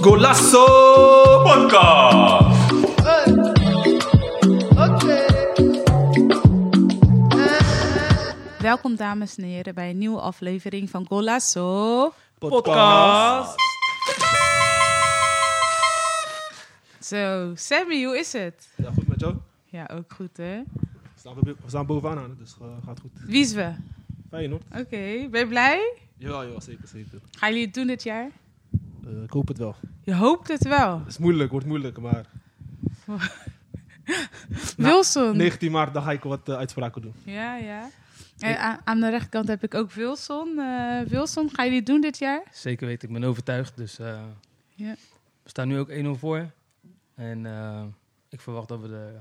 Golasso Podcast. Welkom dames en heren bij een nieuwe aflevering van Golasso. Podcast. Zo, Sammy, hoe is het? Ja, goed met jou. Ja, ook goed hè. We staan, we staan bovenaan aan, dus uh, gaat goed. Wie is we? Feyenoord. Oké, ben je blij? Ja, ja, zeker, zeker. Gaan jullie het doen dit jaar? Uh, ik hoop het wel. Je hoopt het wel. Het is moeilijk, wordt moeilijk, maar... Wilson. 19 maart, dan ga ik wat uh, uitspraken doen. Ja, ja. En aan, aan de rechterkant heb ik ook Wilson. Uh, Wilson, gaan jullie het doen dit jaar? Zeker weten, ik ben overtuigd. Dus ja. we staan nu ook 1-0 voor. En ik verwacht dat we, de,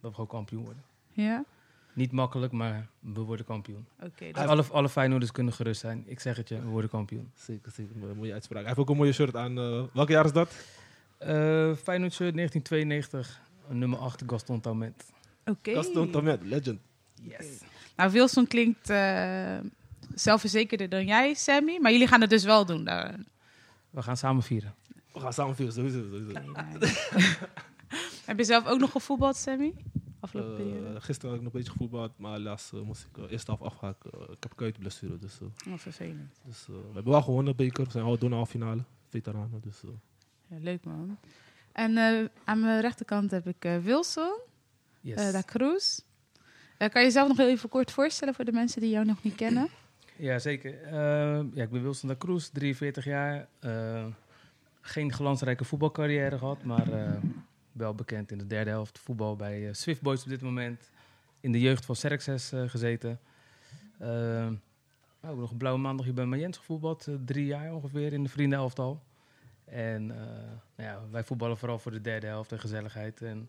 dat we gewoon kampioen worden. Ja? Niet makkelijk, maar we worden kampioen. Okay, dat... alle, alle Feyenoorders kunnen gerust zijn. Ik zeg het je, we worden kampioen. Zeker, zeker. Een mooie uitspraak. Hij heeft ook een mooie shirt aan. Uh, welk jaar is dat? Uh, Feyenoord shirt 1992, nummer 8, Gaston Taumet. Oké. Okay. Gaston Taumet, legend. Yes. Okay. Nou, Wilson klinkt uh, zelfverzekerder dan jij, Sammy. Maar jullie gaan het dus wel doen. Daar. We gaan samen vieren. We gaan samen vieren, sowieso. sowieso. Heb je zelf ook nog gevoetbald, Sammy? Afgelopen periode? Uh, gisteren had ik nog een beetje gevoetbald, maar helaas uh, moest ik uh, eerst af afhaken. ik heb kuitblessure. Dus, oh, vervelend. Dus, we hebben wel gewonnen, beker. We zijn al door naar de finale. Veteranen. Dus, ja, leuk man. En aan mijn rechterkant heb ik Wilson, yes. Da Cruz. kan je jezelf nog even kort voorstellen voor de mensen die jou nog niet kennen? Ja, zeker. ja, ik ben Wilson Da Cruz, 43 jaar. geen glansrijke voetbalcarrière gehad, maar wel bekend in de derde helft voetbal bij uh, Swift Boys op dit moment. In de jeugd van Serxes uh, gezeten. Ook nog een blauwe maandag hier bij Mayens gevoetbald. drie jaar ongeveer in de vriendenelftal. En nou ja, wij voetballen vooral voor de derde helft en gezelligheid. En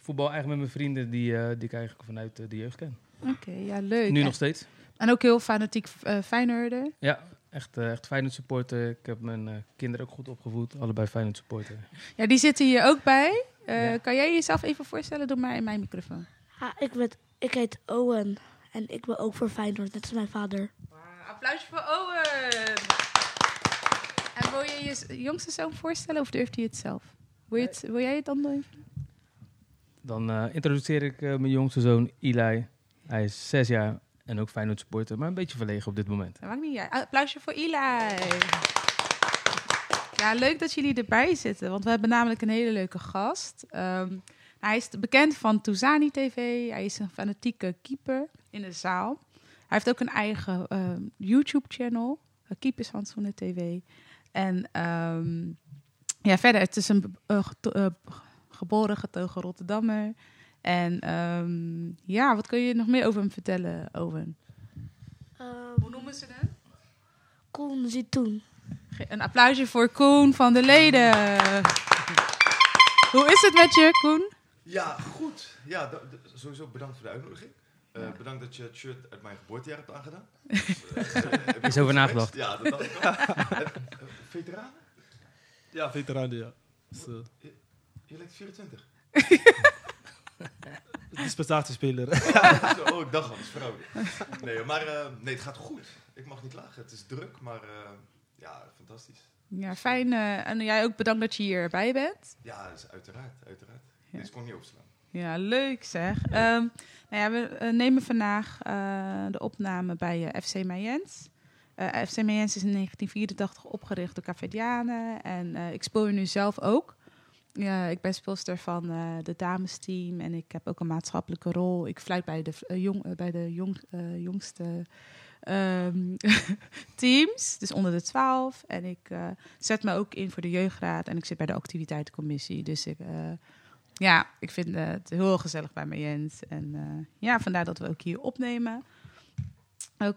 voetbal eigenlijk met mijn vrienden die, die ik eigenlijk vanuit de jeugd ken. Oké, okay, ja leuk. Nu en, nog steeds. En ook heel fanatiek uh, Feyenoorder. Ja, echt, uh, echt Feyenoord supporter. Ik heb mijn uh, kinderen ook goed opgevoed. Allebei Feyenoord supporter. Ja, die zitten hier ook bij. Uh, ja. Kan jij jezelf even voorstellen? Doe maar in mijn microfoon. Ik, ben, ik heet Owen. En ik ben ook voor Feyenoord, net als mijn vader. Wow, applausje voor Owen. En wil je je jongste zoon voorstellen of durft hij het zelf? Wil, je het, wil jij het dan doen? Dan uh, introduceer ik uh, mijn jongste zoon Eli. Hij is zes jaar en ook Feyenoord supporter, maar een beetje verlegen op dit moment. Dat maakt niet uit. Applausje voor Eli. Ja, leuk dat jullie erbij zitten, want we hebben namelijk een hele leuke gast. Um, hij is bekend van Touzani TV. Hij is een fanatieke keeper in de zaal. Hij heeft ook een eigen um, YouTube-channel, Keepershandzoenen TV. En um, ja, verder, het is een uh, uh, geboren getogen Rotterdammer. En um, ja, wat kun je nog meer over hem vertellen, Owen? Hoe noemen ze hem? Koen Zitoen. Een applausje voor Koen van de leden. Hoe is het met je, Koen? Ja, goed. Ja, sowieso bedankt voor de uitnodiging. Uh, ja. Bedankt dat je het shirt uit mijn geboortejaar hebt aangedaan. Dus, uh, is over nagedacht. Ja, dat dacht ik wel. veteranen? Ja, veteranen, ja. Dus, je, je lijkt 24. Dispensatiespeler. Ja, oh, ik dacht al, dat is fraude. Nee, maar uh, nee, het gaat goed. Ik mag niet klagen. Het is druk, maar uh, ja, fantastisch. Ja, fijn. Uh, en jij ook bedankt dat je hierbij bent. Ja, dus uiteraard, uiteraard. Ja. Dit kon niet opslaan. Ja, leuk zeg. Um, nou ja, we nemen vandaag de opname bij FC Mayens. FC Mayens is in 1984 opgericht door Cafedianen. En ik speel er nu zelf ook. Ja, ik ben speelster van de damesteam en ik heb ook een maatschappelijke rol. Ik fluit bij de, jong, bij de jong, jongste um, teams, dus onder de 12. En ik zet me ook in voor de jeugdraad en ik zit bij de activiteitencommissie. Dus ik, ja, ik vind het heel gezellig bij mij, Jens. En ja, vandaar dat we ook hier opnemen.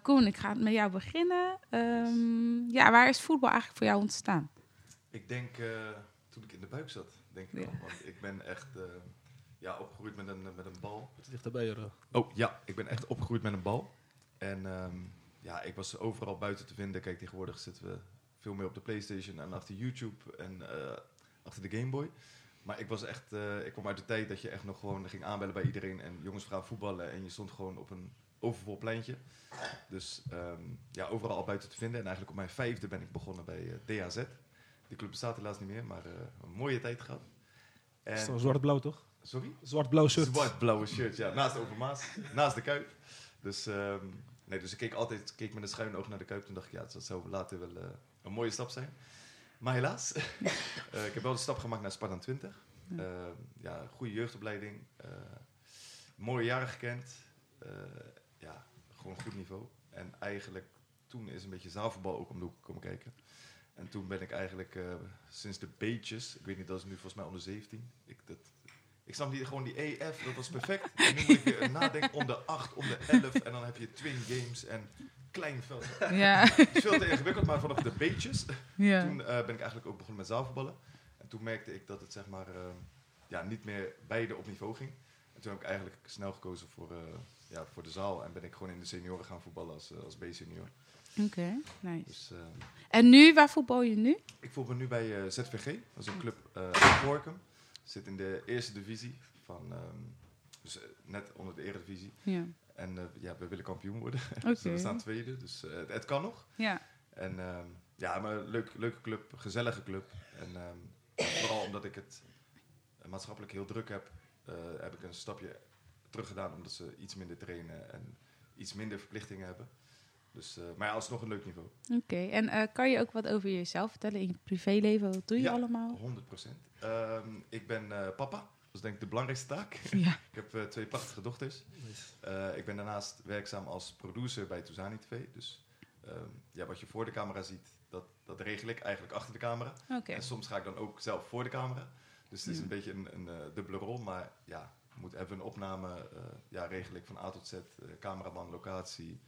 Koen, ik ga met jou beginnen. Um, ja, waar is voetbal eigenlijk voor jou ontstaan? Ik denk toen ik in de buik zat denk ik ja. wel. Want ik ben echt uh, ja, opgegroeid met een, met een bal. Het ligt erbij, hoor. Oh ja, ik ben echt opgegroeid met een bal. En um, ja, ik was overal buiten te vinden. Kijk, tegenwoordig zitten we veel meer op de Playstation en achter YouTube en uh, achter de Game Boy. Maar ik was echt, uh, ik kwam uit de tijd dat je echt nog gewoon ging aanbellen bij iedereen en jongens gaan voetballen en je stond gewoon op een overvol pleintje. Dus ehm, ja, overal al buiten te vinden. En eigenlijk op mijn vijfde ben ik begonnen bij eh, DHZ. Die club bestaat helaas niet meer, maar eh, een mooie tijd gehad. En, Zwart-blauw toch? Sorry? Zwart-blauw shirt. Zwart-blauwe shirt, ja. Naast Overmaas. naast de Kuip. Dus, ehm, nee, dus ik keek altijd keek met een schuin oog naar de Kuip. Toen dacht ik, ja, dat zou later wel eh, een mooie stap zijn. Maar helaas. Eh, ik heb wel de stap gemaakt naar Spartan 20. Ja. Ehm, ja, goede jeugdopleiding. eh, mooie jaren gekend. Ja, gewoon goed niveau. En eigenlijk toen is een beetje zaalvoetbal ook om de hoek komen kijken. En toen ben ik eigenlijk sinds de beetjes, ik weet niet, dat is nu volgens mij onder 17. Ik, dat, ik snap niet, gewoon die EF, dat was perfect. En nu moet ik weer nadenken om de 8, om de 11. En dan heb je twin games en klein veld. Ja. Het is veel te ingewikkeld, maar vanaf de beetjes ja. toen eh, ben ik eigenlijk ook begonnen met zaalvoetballen. En toen merkte ik dat het zeg maar, eh, ja, niet meer beide op niveau ging. En toen heb ik eigenlijk snel gekozen voor, eh, ja, voor de zaal. En ben ik gewoon in de senioren gaan voetballen als, als B-senior. Oké, nice. Dus eh, En nu, waar voetbal je nu? ik voetbal nu bij ZVG. Dat is een club uit Borkum. Zit in de eerste divisie. Van, ehm, dus eh, net onder de eredivisie. Ja. En eh, ja, we willen kampioen worden. Dus we staan tweede. Dus eh, het, het kan nog. Ja. En ehm, ja, maar leuk, leuke club, gezellige club. En ehm, vooral omdat ik het maatschappelijk heel druk heb, heb ik een stapje terug gedaan. Omdat ze iets minder trainen en iets minder verplichtingen hebben. Dus, eh, maar ja, alsnog een leuk niveau. Oké, en eh, kan je ook wat over jezelf vertellen in je privéleven? Wat doe je Ja. allemaal? 100% Ehm, ik ben eh, papa. Dat is denk ik de belangrijkste taak. Ja. ik heb eh, twee prachtige dochters. Eh, ik ben daarnaast werkzaam als producer bij Touzani TV. Dus ehm, ja, wat je voor de camera ziet, dat, dat regel ik eigenlijk achter de camera. Oké. En soms ga ik dan ook zelf voor de camera. Dus het is Ja. een beetje een, een dubbele rol. Maar ja, moet even een opname, eh, ja, regel ik van A tot Z. eh, cameraman, locatie,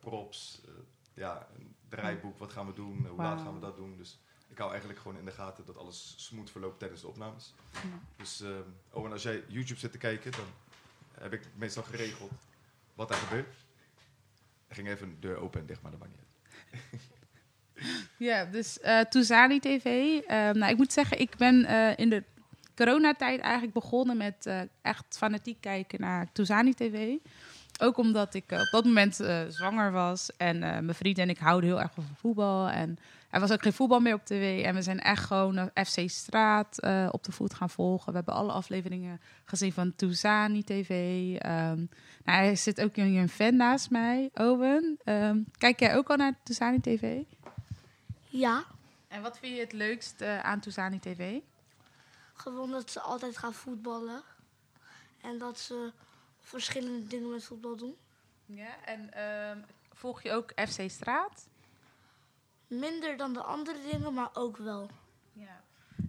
props, eh, ja, een draaiboek, wat gaan we doen, hoe laat gaan we dat doen. Dus ik hou eigenlijk gewoon in de gaten dat alles smooth verloopt tijdens de opnames. Ja. Dus, ehm, oh, en als jij YouTube zit te kijken, dan heb ik meestal geregeld wat daar gebeurt. Er ging even een deur open en dicht, maar dat maakt niet uit. Ja, dus eh Toezani TV. Eh, nou, ik moet zeggen, ik ben eh, in de coronatijd eigenlijk begonnen met eh, echt fanatiek kijken naar Toezani TV. Ook omdat ik eh, op dat moment eh, zwanger was en eh, mijn vriend en ik houden heel erg van voetbal. En er was ook geen voetbal meer op tv. En we zijn echt gewoon FC Straat op de voet gaan volgen. We hebben alle afleveringen gezien van Toezani TV. Ehm nou, er zit ook een fan naast mij, Owen. Ehm, kijk jij ook al naar Toezani TV? Ja, En wat vind je het leukst aan Toezani TV? gewoon dat ze altijd gaan voetballen. En dat ze verschillende dingen met voetbal doen. Ja, en ehm, volg je ook FC Straat? Minder dan de andere dingen, maar ook wel. Ja.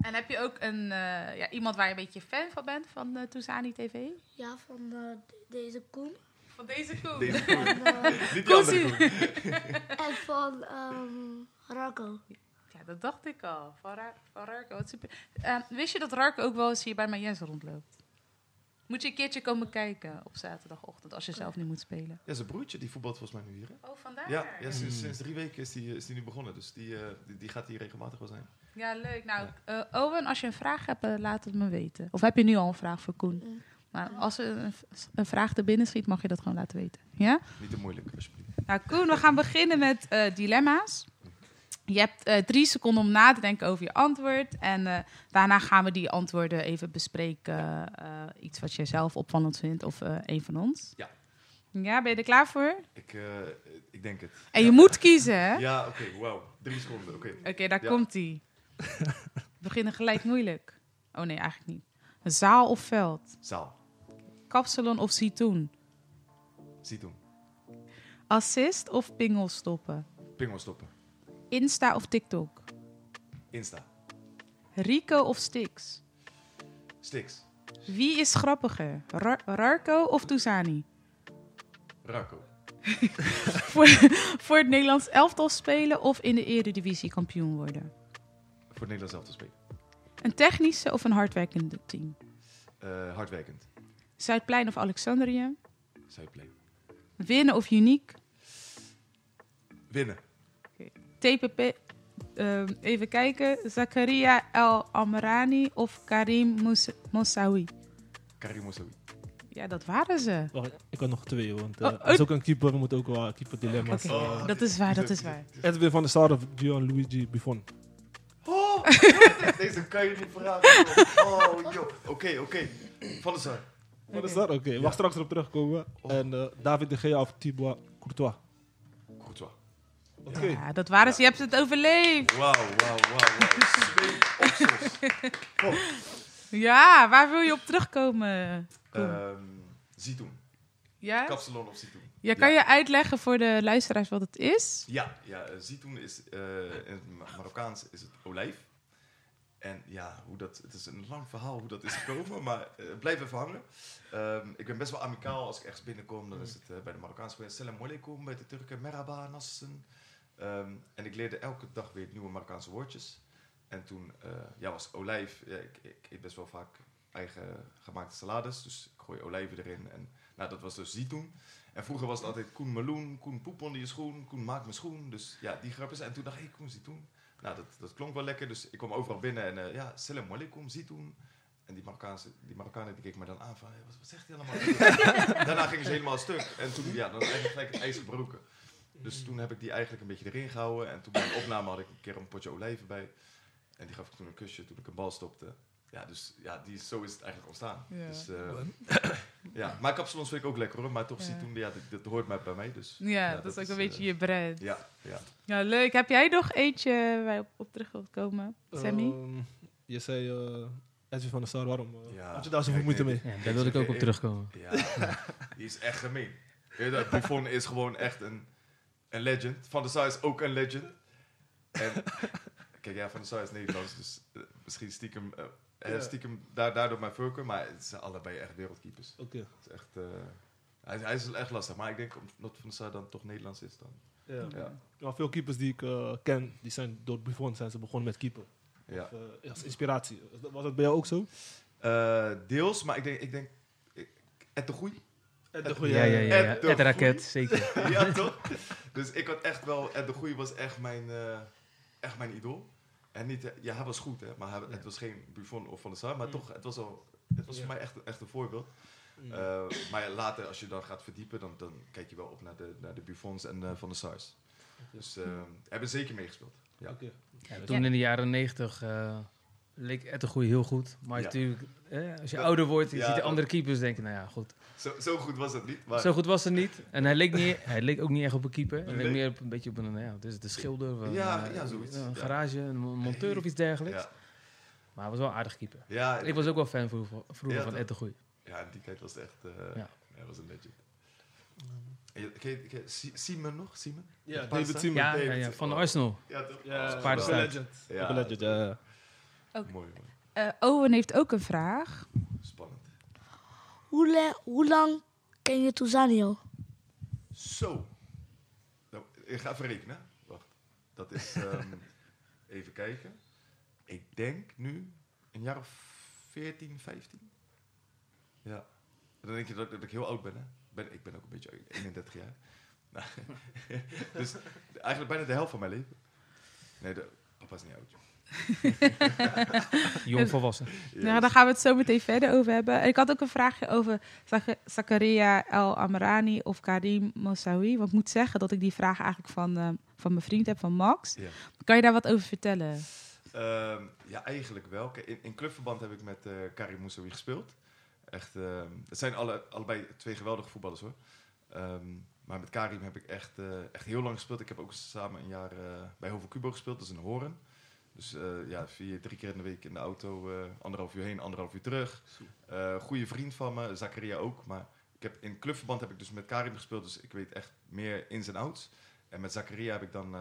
En heb je ook een, eh, ja, iemand waar je een beetje fan van bent, van uh, Toezani TV? Ja, van eh, de- deze Koen. Van deze Koen? Deze En, eh, Niet. Koen. en van ehm Rarko. Ja, dat dacht ik al. Van, Ra van Rarko, wat super. Eh, wist je dat Rarko ook wel eens hier bij mijn Jens rondloopt? Moet je een keertje komen kijken op zaterdagochtend, als je zelf niet moet spelen. Ja, zijn broertje die voetbalt volgens mij nu hier. Hè? Oh, vandaar? Ja, ja sinds, sinds drie weken is die, is die nu begonnen. Dus die, eh, die, die gaat hier regelmatig wel zijn. Ja, leuk. Nou, eh, Owen, als je een vraag hebt, eh, laat het me weten. Of heb je nu al een vraag voor Koen? Mm. Maar als er een, een vraag er binnen schiet, mag je dat gewoon laten weten. Ja? Niet te moeilijk, alsjeblieft. Nou, Koen, we gaan beginnen met eh, dilemma's. Je hebt eh, drie seconden om na te denken over je antwoord. En eh, daarna gaan we die antwoorden even bespreken. eh, iets wat je zelf opvallend vindt of eh, een van ons. Ja. Ja, ben je er klaar voor? Ik, eh, ik denk het. En je moet kiezen, hè? Ja, oké, wauw. Drie seconden, oké. Oké, daar Ja. komt-ie. We beginnen gelijk moeilijk. Oh nee, eigenlijk niet. Zaal of veld? Zaal. Kapsalon of citroen? Zie doen. Assist of pingel stoppen? Pingel stoppen. Insta of TikTok? Insta. Rico of Stix? Stix. Wie is grappiger? Ra- Rarko of Touzani? Rarko. voor, voor het Nederlands elftal spelen of in de eredivisie kampioen worden? Voor het Nederlands zelf te spelen. Een technische of een hardwerkende team? Eh, hardwerkend. Zuidplein of Alexandrië? Zuidplein. Winnen of uniek? Winnen. TPP, ehm, even kijken. Zakaria El Amrani of Karim Mous- Moussaoui? Karim Moussaoui. Ja, dat waren ze. Wacht, ik had nog twee, want Oh, is ook een keeper, we moeten ook wel keeper dilemma's. Oké, eh, dat is waar, dat is waar. Edwin van der Sar of Gianluigi Buffon? Oh, deze kan je niet vragen. Oh, joh. Oké, oké. Van de Sar. Van der Sar, oké. We gaan straks erop terugkomen. Oh. En eh, David de Gea of Thibaut? Courtois. Ja, dat waren ze. Je hebt het overleefd. Wauw, wauw, wauw. Ja, waar wil je op terugkomen? Ehm, Zitoen. ja? Kapsalon of Zitoen. ja, kan je uitleggen voor de luisteraars wat het is? Ja, ja eh, Zitoen is eh, in het Ma- Marokkaans is het olijf. En ja, hoe dat, het is een lang verhaal hoe dat is gekomen, maar eh, blijf even hangen. Ehm, ik ben best wel amicaal als ik ergens binnenkom. Dan is het eh, bij de Marokkaanse geweest. Salam alaikum, bij de Turken, merhaba, nassen. Ehm, en ik leerde elke dag weer nieuwe Marokkaanse woordjes. En toen eh, ja, was olijf. Ja, ik, ik eet best wel vaak eigen gemaakte salades. Dus ik gooi olijven erin. En nou, dat was dus zitoen. En vroeger was het altijd Koen Meloen, Koen poep onder je schoen, Koen maak mijn schoen. Dus ja, die grapjes. En toen dacht ik, Koen zitoen. Nou, dat, dat klonk wel lekker. Dus ik kwam overal binnen en eh, ja, salam alaikum, zitoen. En die, Marokkaanse, die Marokkanen die keken me dan aan van, wat, zegt hij allemaal? Daarna gingen ze helemaal stuk. En toen, ja, dan eigenlijk gelijk ijs gebroken. Dus toen heb ik die eigenlijk een beetje erin gehouden. En toen bij een opname had ik een keer een potje olijven bij. En die gaf ik toen een kusje toen ik een bal stopte. Ja, dus ja, die, zo is het eigenlijk ontstaan. Ja. Dus, eh, ja, maar kapsalons vind ik ook lekker hoor. Maar toch Ja. zie toen, ja, dat, dat hoort mij bij mij. Dus, Ja, dat, is ook een eh, beetje je brand. Ja, ja. Ja, leuk. Heb jij nog eentje waar je op, op terug wilt komen, Sammy? Ehm, je zei eh, Edwin van der Sar, waarom? eh, Ja. had je daar zoveel moeite mee? Ja, daar wilde ik ook op terugkomen. Ja, die is echt gemeen. Weet je dat? Buffon is gewoon echt een, een legend. Van der Sar is ook een legend. En, kijk, ja, Van der Sar is Nederlands, dus eh, misschien stiekem, Ja. stiekem daar, daardoor mijn voorkeur. Maar het zijn allebei echt wereldkeepers. Oké. Het is echt, eh, hij, hij is echt lastig. Maar ik denk omdat Van der Sar dan toch Nederlands is dan. Ja. Ja. Ja, veel keepers die ik ken, die zijn door Buffon zijn ze begonnen met keeper. Ja. Of, eh, als inspiratie. Was dat bij jou ook zo? Eh, deels, maar ik denk, ik denk ik- Ed de Goeie. de Ja, goeie, ja, ja. ja. Ed de Ed Raket, zeker. ja, toch? Dus ik had echt wel... Ed de Goeie was echt mijn, eh, echt mijn idool. En niet... eh, ja, hij was goed, hè. Maar hij, het was geen Buffon of Van der Sar. Maar Mm. toch, het was, al, het was Ja. voor mij echt, echt een voorbeeld. Mm. Eh, maar ja, later, als je dan gaat verdiepen... dan, dan kijk je wel op naar de, naar de Buffons en eh, Van der Sars. Dus eh hebben zeker meegespeeld. Ja. Oké. Ja, toen in de jaren negentig eh, leek Ed de Goeie heel goed. Maar Ja. natuurlijk, eh, als je Dat- ouder wordt, je ja, ziet de andere keepers denken, nou ja, goed. Zo, zo goed was het niet. Maar Zo goed was het niet. En hij leek, niet, hij leek ook niet echt op een keeper. Hij leek Nee. meer op een beetje op een, nou ja, dus de schilder. of een, Ja, eh, ja, zoiets. Een Ja. garage, een monteur of iets dergelijks. ja, Maar hij was wel een aardig keeper. ja, Ik was ook wel fan vroeger, vroeger Ja, van? Ed de Goeie. ja, in die tijd was het echt... eh Ja. Hij was een legend. Simon nog? Simon? Ja, David? Simon. Ja, ja, ja, van. Arsenal. Ja, toch? Ja, legend. Ja. Legend. Mooi, mooi. Eh, Owen heeft ook een vraag. Hoe, hoe lang ken je Tuzanio? Zo. Nou, ik ga even rekenen. Wacht. Dat is... ehm, even kijken. Ik denk nu een jaar of 14, 15. Ja. Dan denk je dat, dat ik heel oud ben, hè? Ben, ik ben ook een beetje 31 jaar. Dus eigenlijk bijna de helft van mijn leven. Nee, de, papa is niet oud, joh. Jong volwassen. Nou, daar gaan we het zo meteen verder over hebben. Ik had ook een vraagje over Zak- Zakaria El Amrani of Karim Moussaoui. Want ik moet zeggen dat ik die vraag eigenlijk van, eh, van mijn vriend heb, van Max. Ja. Kan je daar wat over vertellen? Ehm, ja, eigenlijk wel. In, in clubverband heb ik met eh Karim Moussaoui gespeeld. Echt, ehm, het zijn alle, allebei twee geweldige voetballers hoor. Ehm, maar met Karim heb ik echt, eh, echt heel lang gespeeld. Ik heb ook samen een jaar eh, bij Hovel Cubo gespeeld, dat is in Horen. Dus eh, ja, vier, drie keer in de week in de auto, eh, anderhalf uur heen, anderhalf uur terug. Eh goede vriend van me, Zakaria ook. Maar ik heb, in clubverband heb ik dus met Karim gespeeld, dus ik weet echt meer ins en outs. En met Zakaria heb ik dan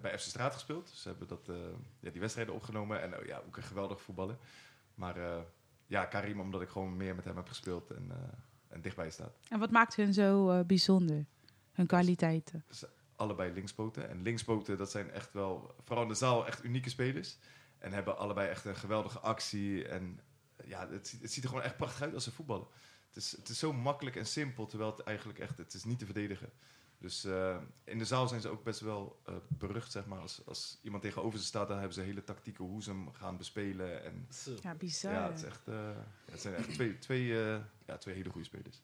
bij FC Straat gespeeld. Dus ze hebben dat, eh, ja, die wedstrijden opgenomen. En oh ja, ook een geweldig voetballer. Maar eh, ja, Karim, omdat ik gewoon meer met hem heb gespeeld en, eh, en dichtbij staat. En wat maakt hun zo eh, bijzonder? Hun kwaliteiten. Allebei linkspoten. En linkspoten, dat zijn echt wel, vooral in de zaal, echt unieke spelers. En hebben allebei echt een geweldige actie. En ja, het, ziet- het ziet er gewoon echt prachtig uit als ze voetballen. het, is, het is zo makkelijk en simpel, terwijl het eigenlijk echt, het is niet te verdedigen. Dus eh, in de zaal zijn ze ook best wel eh, berucht, zeg maar. Als, als iemand tegenover ze staat, dan hebben ze hele tactieken hoe ze hem gaan bespelen. En Ja, bizar. ja, het, is echt, eh, ja, het zijn echt twee, twee, eh, ja, twee hele goede spelers.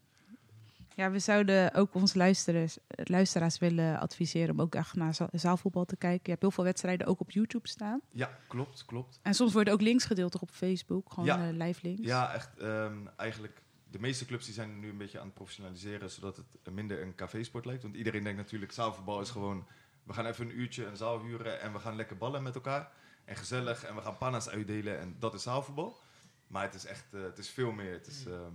Ja, we zouden ook onze luisteraars, luisteraars willen adviseren om ook echt naar za- zaalvoetbal te kijken. Je hebt heel veel wedstrijden ook op YouTube staan. Ja, klopt, klopt. En soms worden ook links gedeeld toch op Facebook, gewoon Ja. eh, live links. Ja, echt. ehm, eigenlijk, de meeste clubs die zijn nu een beetje aan het professionaliseren, zodat het minder een café-sport lijkt. Want iedereen denkt natuurlijk, zaalvoetbal is gewoon, we gaan even een uurtje een zaal huren en we gaan lekker ballen met elkaar. En gezellig en we gaan panna's uitdelen en dat is zaalvoetbal. Maar het is echt, eh, het is veel meer. Het is, ehm,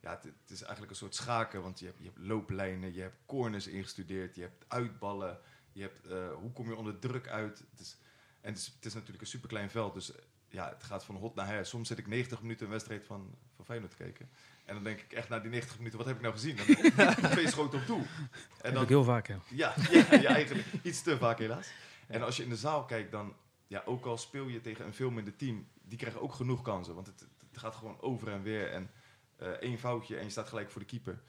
ja, het, het is eigenlijk een soort schaken, want je hebt, je hebt looplijnen, je hebt corners ingestudeerd, je hebt uitballen, je hebt, eh, hoe kom je onder druk uit. Het is, en het is, het is natuurlijk een superklein veld, dus ja, het gaat van hot naar her. Soms zit ik 90 minuten een wedstrijd van, van Feyenoord te kijken. En dan denk ik echt na die 90 minuten, wat heb ik nou gezien? Dan twee schoten op doel. En dan, ik heel vaak, ja, ja, ja, eigenlijk iets te vaak helaas. En als je in de zaal kijkt, dan, ja, ook al speel je tegen een veel minder team, die krijgen ook genoeg kansen. Want het, het gaat gewoon over en weer. En eh, één foutje en je staat gelijk voor de keeper.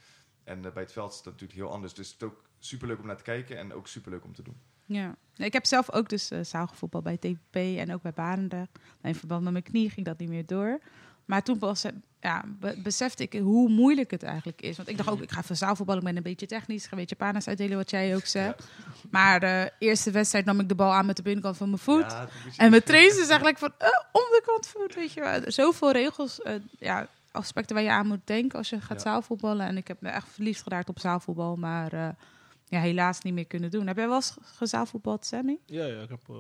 En eh, bij het veld is dat natuurlijk heel anders. Dus het is ook superleuk om naar te kijken en ook superleuk om te doen. Ja. Ik heb zelf ook dus eh zaalgevoetbal bij TPP en ook bij Barendrecht. In verband met mijn knie ging dat niet meer door. Maar toen eh, ja, be- besefte ik hoe moeilijk het eigenlijk is. Want ik dacht ook, ik ga even zaalvoetballen, ik ben een beetje technisch. Ik ga een beetje panas uitdelen, wat jij ook zegt. Maar de eerste wedstrijd nam ik de bal aan met de binnenkant van mijn voet. Ja, En mijn trainer is eigenlijk van, eh, onderkant voet, weet je wel. Zoveel regels, eh, ja, aspecten waar je aan moet denken als je gaat Ja. zaalvoetballen. En ik heb me echt verliefd geraakt op zaalvoetbal, maar eh, ja, helaas niet meer kunnen doen. Heb jij wel eens ge- gezaalvoetbald, Sammy? Ja, ja, ik heb, eh,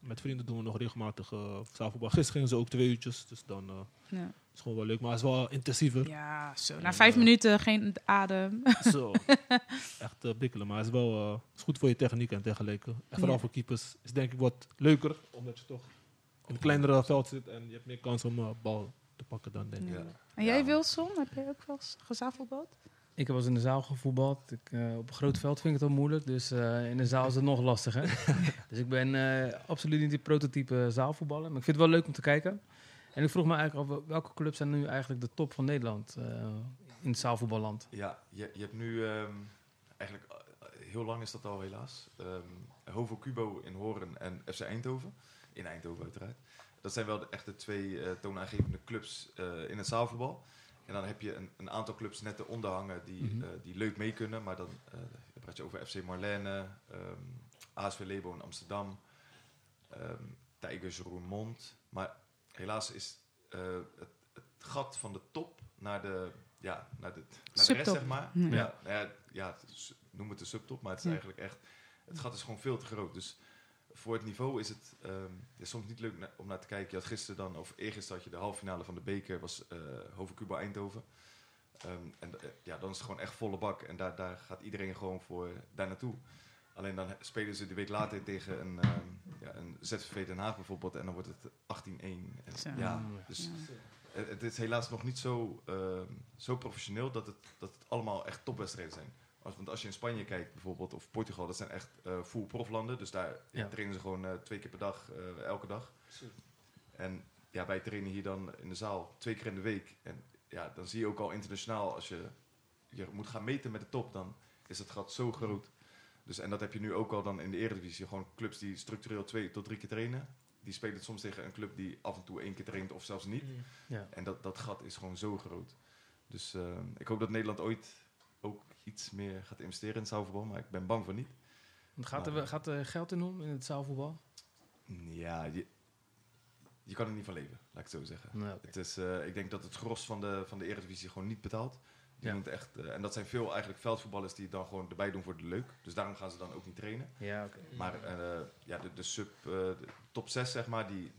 met vrienden doen we nog regelmatig uh, zaalvoetbal. Gisteren gingen ze ook twee uurtjes, dus dan Ja. is het gewoon wel leuk. Maar het is wel intensiever. Ja, zo. Na vijf minuten geen adem. Zo, echt bikkelen. Maar het is wel is goed voor je techniek en dergelijke. En vooral Ja. voor keepers is denk ik wat leuker, omdat je toch in een kleinere veld zit en je hebt meer kans om bal te pakken dan denk ik. En jij, Ja. Wilson, heb jij ook wel eens? Ik heb wel eens in de zaal gevoetbald. Ik, eh, op een groot veld vind ik het al moeilijk, dus eh, in de zaal is het nog lastiger. dus ik ben eh, absoluut niet die prototype zaalvoetballer, maar ik vind het wel leuk om te kijken. En ik vroeg me eigenlijk af, welke clubs zijn nu eigenlijk de top van Nederland eh, in het zaalvoetballand? Ja, je, je hebt nu ehm, eigenlijk heel lang is dat al helaas. Ehm Hovo Cubo in Horen en FC Eindhoven. In Eindhoven uiteraard. Dat zijn wel de, echt de twee eh, toonaangevende clubs eh, in het zaalvoetbal. En dan heb je een, een aantal clubs net eronder hangen die, Mhm. eh, die leuk mee kunnen. Maar dan, eh, dan praat je over FC Marlene, ehm ASV Lebo in Amsterdam, ehm Tigers Roermond. Maar helaas is eh, het, het gat van de top naar de, ja, naar de, naar de rest, Subtop. zeg maar. Ja. Ja, nou ja, noem het de subtop, maar het is Ja. eigenlijk echt... Het gat is gewoon veel te groot. Dus voor het niveau is het ehm, is soms niet leuk na- om naar te kijken. Je had gisteren dan, of eergisteren had je de halve finale van de beker, was eh Hoven Cuba Eindhoven. Ehm, en eh, ja, dan is het gewoon echt volle bak. En daar, daar gaat iedereen gewoon voor daar naartoe. Alleen dan spelen ze de week later tegen een, ehm, ja, een ZVV Den Haag bijvoorbeeld. En dan wordt het 18-1. En Zo. Ja, dus Ja. het, het is helaas nog niet zo, ehm, zo professioneel dat het, dat het allemaal echt topwedstrijden zijn. Als, want als je in Spanje kijkt bijvoorbeeld, of Portugal, dat zijn echt eh full proflanden. Dus daar ja, trainen ze gewoon eh, twee keer per dag, eh, elke dag. En ja, wij trainen hier dan in de zaal twee keer in de week. En ja, dan zie je ook al internationaal, als je, je moet gaan meten met de top, dan is het gat zo groot. Dus, en dat heb je nu ook al dan in de Eredivisie. Gewoon clubs die structureel twee tot drie keer trainen. Die spelen soms tegen een club die af en toe één keer traint of zelfs niet. Ja. En dat, dat gat is gewoon zo groot. Dus ik hoop dat Nederland ooit ook iets meer gaat investeren in het zaalvoetbal. Maar ik ben bang voor niet. Gaat er, gaat er geld in om in het zaalvoetbal? Ja, je, je kan er niet van leven, laat ik het zo zeggen. Het is, eh, ik denk dat het gros van de, van de Eredivisie gewoon niet betaalt. Die Ja. moet echt, eh, en dat zijn veel eigenlijk veldvoetballers die het dan gewoon erbij doen voor de leuk. Dus daarom gaan ze dan ook niet trainen. Ja, oké. Maar eh, ja, de, de sub, de top 6 zeg maar, die, die-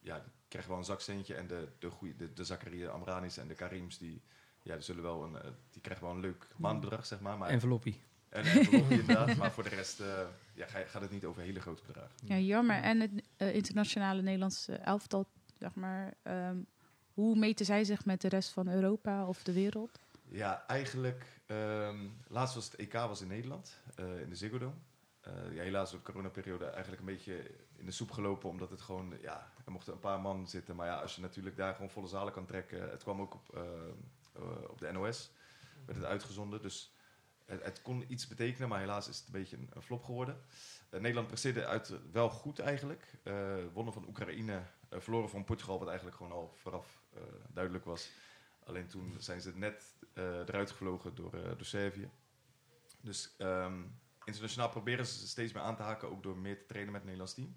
ja, die krijgen wel een zaksteentje. En de, de, goeie, de, de Zakaria Amranis en de Karims, die, ja, die, zullen wel een, eh, die krijgen wel een leuk maandbedrag, zeg maar. maar Enveloppie. en inderdaad. Maar voor de rest eh, ja, gaat het niet over hele grote bedragen. Ja, jammer. En het eh, internationale Nederlandse elftal, zeg maar. ehm, hoe meten zij zich met de rest van Europa of de wereld? Ja, eigenlijk. ehm, laatst was het EK was in Nederland, eh, in de Ziggo Dome. Eh, ja, helaas door de coronaperiode eigenlijk een beetje in de soep gelopen, omdat het gewoon, ja, er mochten een paar man zitten. Maar ja, als je natuurlijk daar gewoon volle zalen kan trekken. Het kwam ook op, eh, eh, op de NOS. Werd het uitgezonden. Dus het, het kon iets betekenen, maar helaas is het een beetje een, flop geworden. Eh, Nederland presteerde uit wel goed eigenlijk. Eh, wonnen van Oekraïne, eh, verloren van Portugal, wat eigenlijk gewoon al vooraf eh, duidelijk was. Alleen toen zijn ze net eh, eruit gevlogen door, eh, door Servië. Dus ehm, internationaal proberen ze steeds meer aan te haken, ook door meer te trainen met het Nederlands team.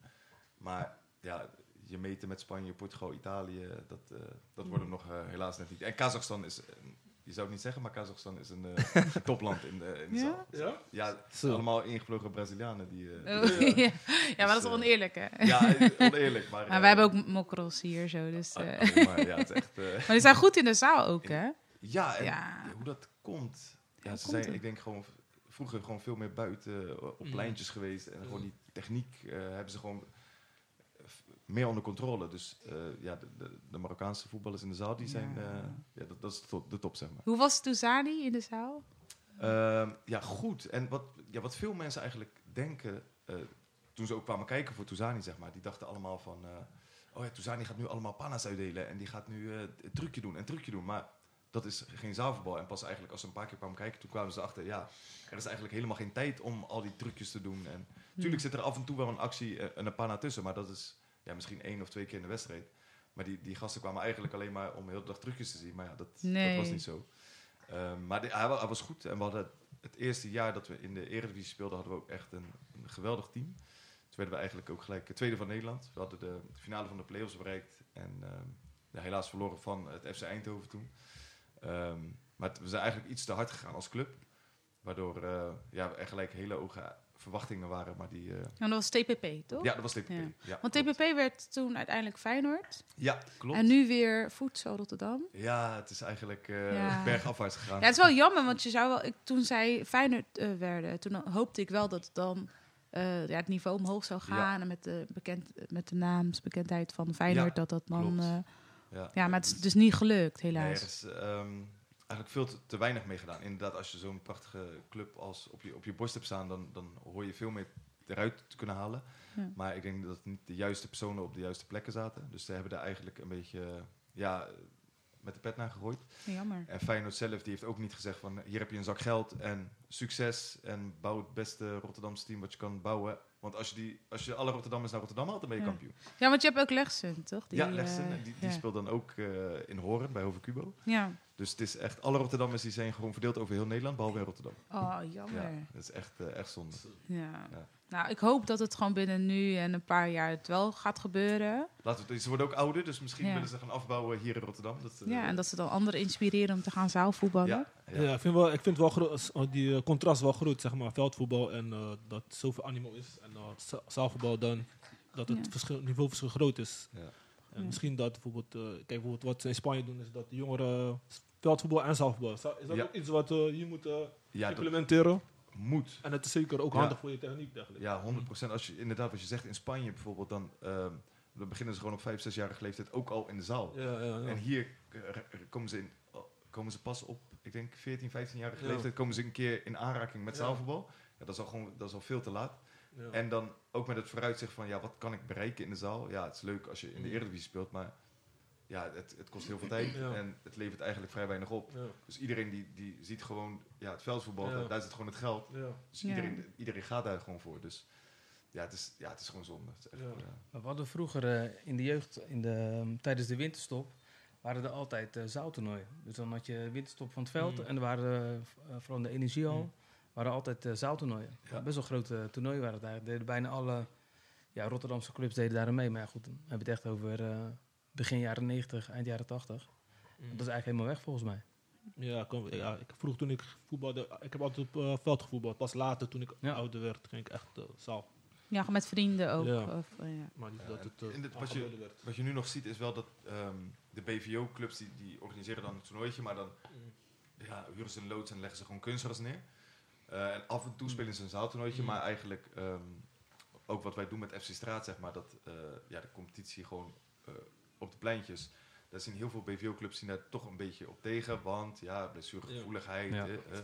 Maar ja, je meten met Spanje, Portugal, Italië, dat, eh, dat wordt hem nog eh, helaas net niet. En Kazachstan is, eh, je zou het niet zeggen, maar Kazachstan is een eh, topland in de, in de Ja? zaal. Ja? Ja, Zo. allemaal ingevlogen Brazilianen. Die, eh, Oh, ja. ja, maar dat is oneerlijk, hè? ja, oneerlijk. Maar, Maar wij hebben ook mokros hier zo, dus... ah, eh. maar, ja, het is echt... eh, Maar die zijn goed in de zaal ook, hè? ja, en Ja. hoe dat komt. Ja, Hoe ze komt zijn, ik denk gewoon vroeger gewoon veel meer buiten op Mm. pleintjes geweest. En gewoon die techniek eh, hebben ze gewoon meer onder controle. Dus eh, ja, de, de, de Marokkaanse voetballers in de zaal, die zijn... Ja. eh, ja, dat, dat is de top, de top, zeg maar. Hoe was Touzani in de zaal? Ehm, ja, goed. En wat, ja, wat veel mensen eigenlijk denken, eh, toen ze ook kwamen kijken voor Touzani, zeg maar, die dachten allemaal van, eh, oh ja, Touzani gaat nu allemaal panna's uitdelen en die gaat nu eh, een trucje doen en trucje doen. Maar dat is geen zaalvoetbal. En pas eigenlijk als ze een paar keer kwamen kijken, toen kwamen ze achter, ja, er is eigenlijk helemaal geen tijd om al die trucjes te doen. En natuurlijk zit er af en toe wel een actie en een panna tussen, maar dat is ja, misschien één of twee keer in de wedstrijd. Maar die, die gasten kwamen eigenlijk alleen maar om heel de dag trucjes te zien. Maar ja, dat, Nee. dat was niet zo. Ehm, maar die- hij, wa- hij was goed. En we hadden het eerste jaar dat we in de Eredivisie speelden, hadden we ook echt een, een geweldig team. Toen werden we eigenlijk ook gelijk tweede van Nederland. We hadden de finale van de play-offs bereikt. En ehm, ja, helaas verloren van het FC Eindhoven toen. Ehm, maar we zijn eigenlijk iets te hard gegaan als club. Waardoor eh, ja, er gelijk hele hoge verwachtingen waren. Maar die, eh, En dat was TPP, toch? ja, dat was TPP. Ja. Ja, Want klopt. TPP werd toen uiteindelijk Feyenoord. Ja, klopt. En nu weer Voedsel Rotterdam. Ja, het is eigenlijk eh Ja. bergafwaarts gegaan. Ja, het is wel jammer, want je zou wel... Ik, toen zij Feyenoord eh, werden, toen hoopte ik wel dat het dan... eh, ja, het niveau omhoog zou gaan. En met de, bekend, met de naamsbekendheid van Feyenoord, dat dat dan... eh, ja. ja, maar het is dus niet gelukt, helaas. is eigenlijk veel te, te weinig mee gedaan. Inderdaad, als je zo'n prachtige club als op je, op je borst hebt staan, dan, dan hoor je veel meer eruit te kunnen halen. Ja. Maar ik denk dat niet de juiste personen op de juiste plekken zaten. Dus ze hebben daar eigenlijk een beetje ja, met de pet naar gegooid. Jammer. En Feyenoord zelf die heeft ook niet gezegd van hier heb je een zak geld en succes en bouw het beste Rotterdamse team wat je kan bouwen. Want als je, die, als je alle Rotterdammers naar Rotterdam haalt, dan ben je Ja. kampioen. Ja, want je hebt ook Legsen, toch? Die, ja, Legsen, eh, die, die ja. speelt dan ook eh, in Horen bij Hoven Cubo. Ja. Dus het is echt, alle Rotterdammers die zijn gewoon verdeeld over heel Nederland, behalve in Rotterdam. Oh, jammer. Ja, dat is echt, eh, echt zonde. Ja. Nou, ik hoop dat het gewoon binnen nu en een paar jaar het wel gaat gebeuren. Laten we, ze worden ook ouder, dus misschien Ja. willen ze gaan afbouwen hier in Rotterdam. Dat, eh, Ja, en dat ze dan anderen inspireren om te gaan zaalvoetballen. ja, Ja, ja. ik, vind wel, ik vind wel oh, die eh, contrast wel groot, zeg maar. Veldvoetbal en eh, dat zoveel animo is. En uh, zaalvoetbal dan, dat het Ja. verschil, niveauverschil groot is. Ja. En Ja. misschien dat bijvoorbeeld, eh, kijk bijvoorbeeld wat ze in Spanje doen, is dat de jongeren veldvoetbal en zaalvoetbal. Is dat ook iets wat je moet ja, dat implementeren? Moet. En het is zeker ook Ja. handig voor je techniek eigenlijk. Ja, 100%. Als je inderdaad, wat je zegt in Spanje bijvoorbeeld, dan, ehm, dan beginnen ze gewoon op 5, 6-jarige leeftijd ook al in de zaal. Ja, ja, ja. En hier eh, komen ze, in, oh, komen ze pas op, ik denk 14, 15-jarige Ja. leeftijd, komen ze een keer in aanraking met zaalvoetbal. Ja, dat is al gewoon, dat is al veel te laat. En dan ook met het vooruitzicht van, ja, wat kan ik bereiken in de zaal? Ja, het is leuk als je in de Mm. Eredivisie speelt, maar ja, het, het kost heel veel tijd Ja. en het levert eigenlijk vrij weinig op. Ja. Dus iedereen die, die ziet gewoon, ja, het veldvoetbal, Ja. daar, zit gewoon het geld. Ja. Dus Ja. iedereen, iedereen gaat daar gewoon voor. Dus ja, het is, ja, het is gewoon zonde. Het is echt, Ja. ja. Maar We hadden vroeger eh, in de jeugd, in de, um, tijdens de winterstop, waren er altijd eh, zaaltoernooien. Dus dan had je winterstop van het veld Mm. en er waren, eh, eh, vooral de energiehal, Mm. waren altijd eh, zaaltoernooien. Ja. Best wel grote toernooien waren het eigenlijk. Deden bijna alle ja, Rotterdamse clubs deden daar mee. Maar ja, goed, dan hebben we het echt over eh, begin jaren 90, eind jaren 80. Mm. Dat is eigenlijk helemaal weg volgens mij. Ja, ja, ik vroeg toen ik voetbalde, ik heb altijd op eh, veld gevoetbald. Pas later, toen ik Ja. ouder werd, ging ik echt uh, zaal. Ja, met vrienden ook. Ja. Of, eh, ja. Maar niet dat het dit- wat je- Wat je nu nog ziet is wel dat ehm, de BVO-clubs die, die organiseren dan een toernooitje, maar dan ja, huren ze een loods en leggen ze gewoon kunstgras neer. Eh, en af en toe spelen ze een zaaltoernooitje, Mm. maar eigenlijk ehm, ook wat wij doen met FC Straat, zeg maar, dat eh, ja, de competitie gewoon eh, op de pleintjes. Daar zien heel veel BVO-clubs zien daar toch een beetje op tegen, want ja, blessuregevoeligheid. Ja. eh, eh.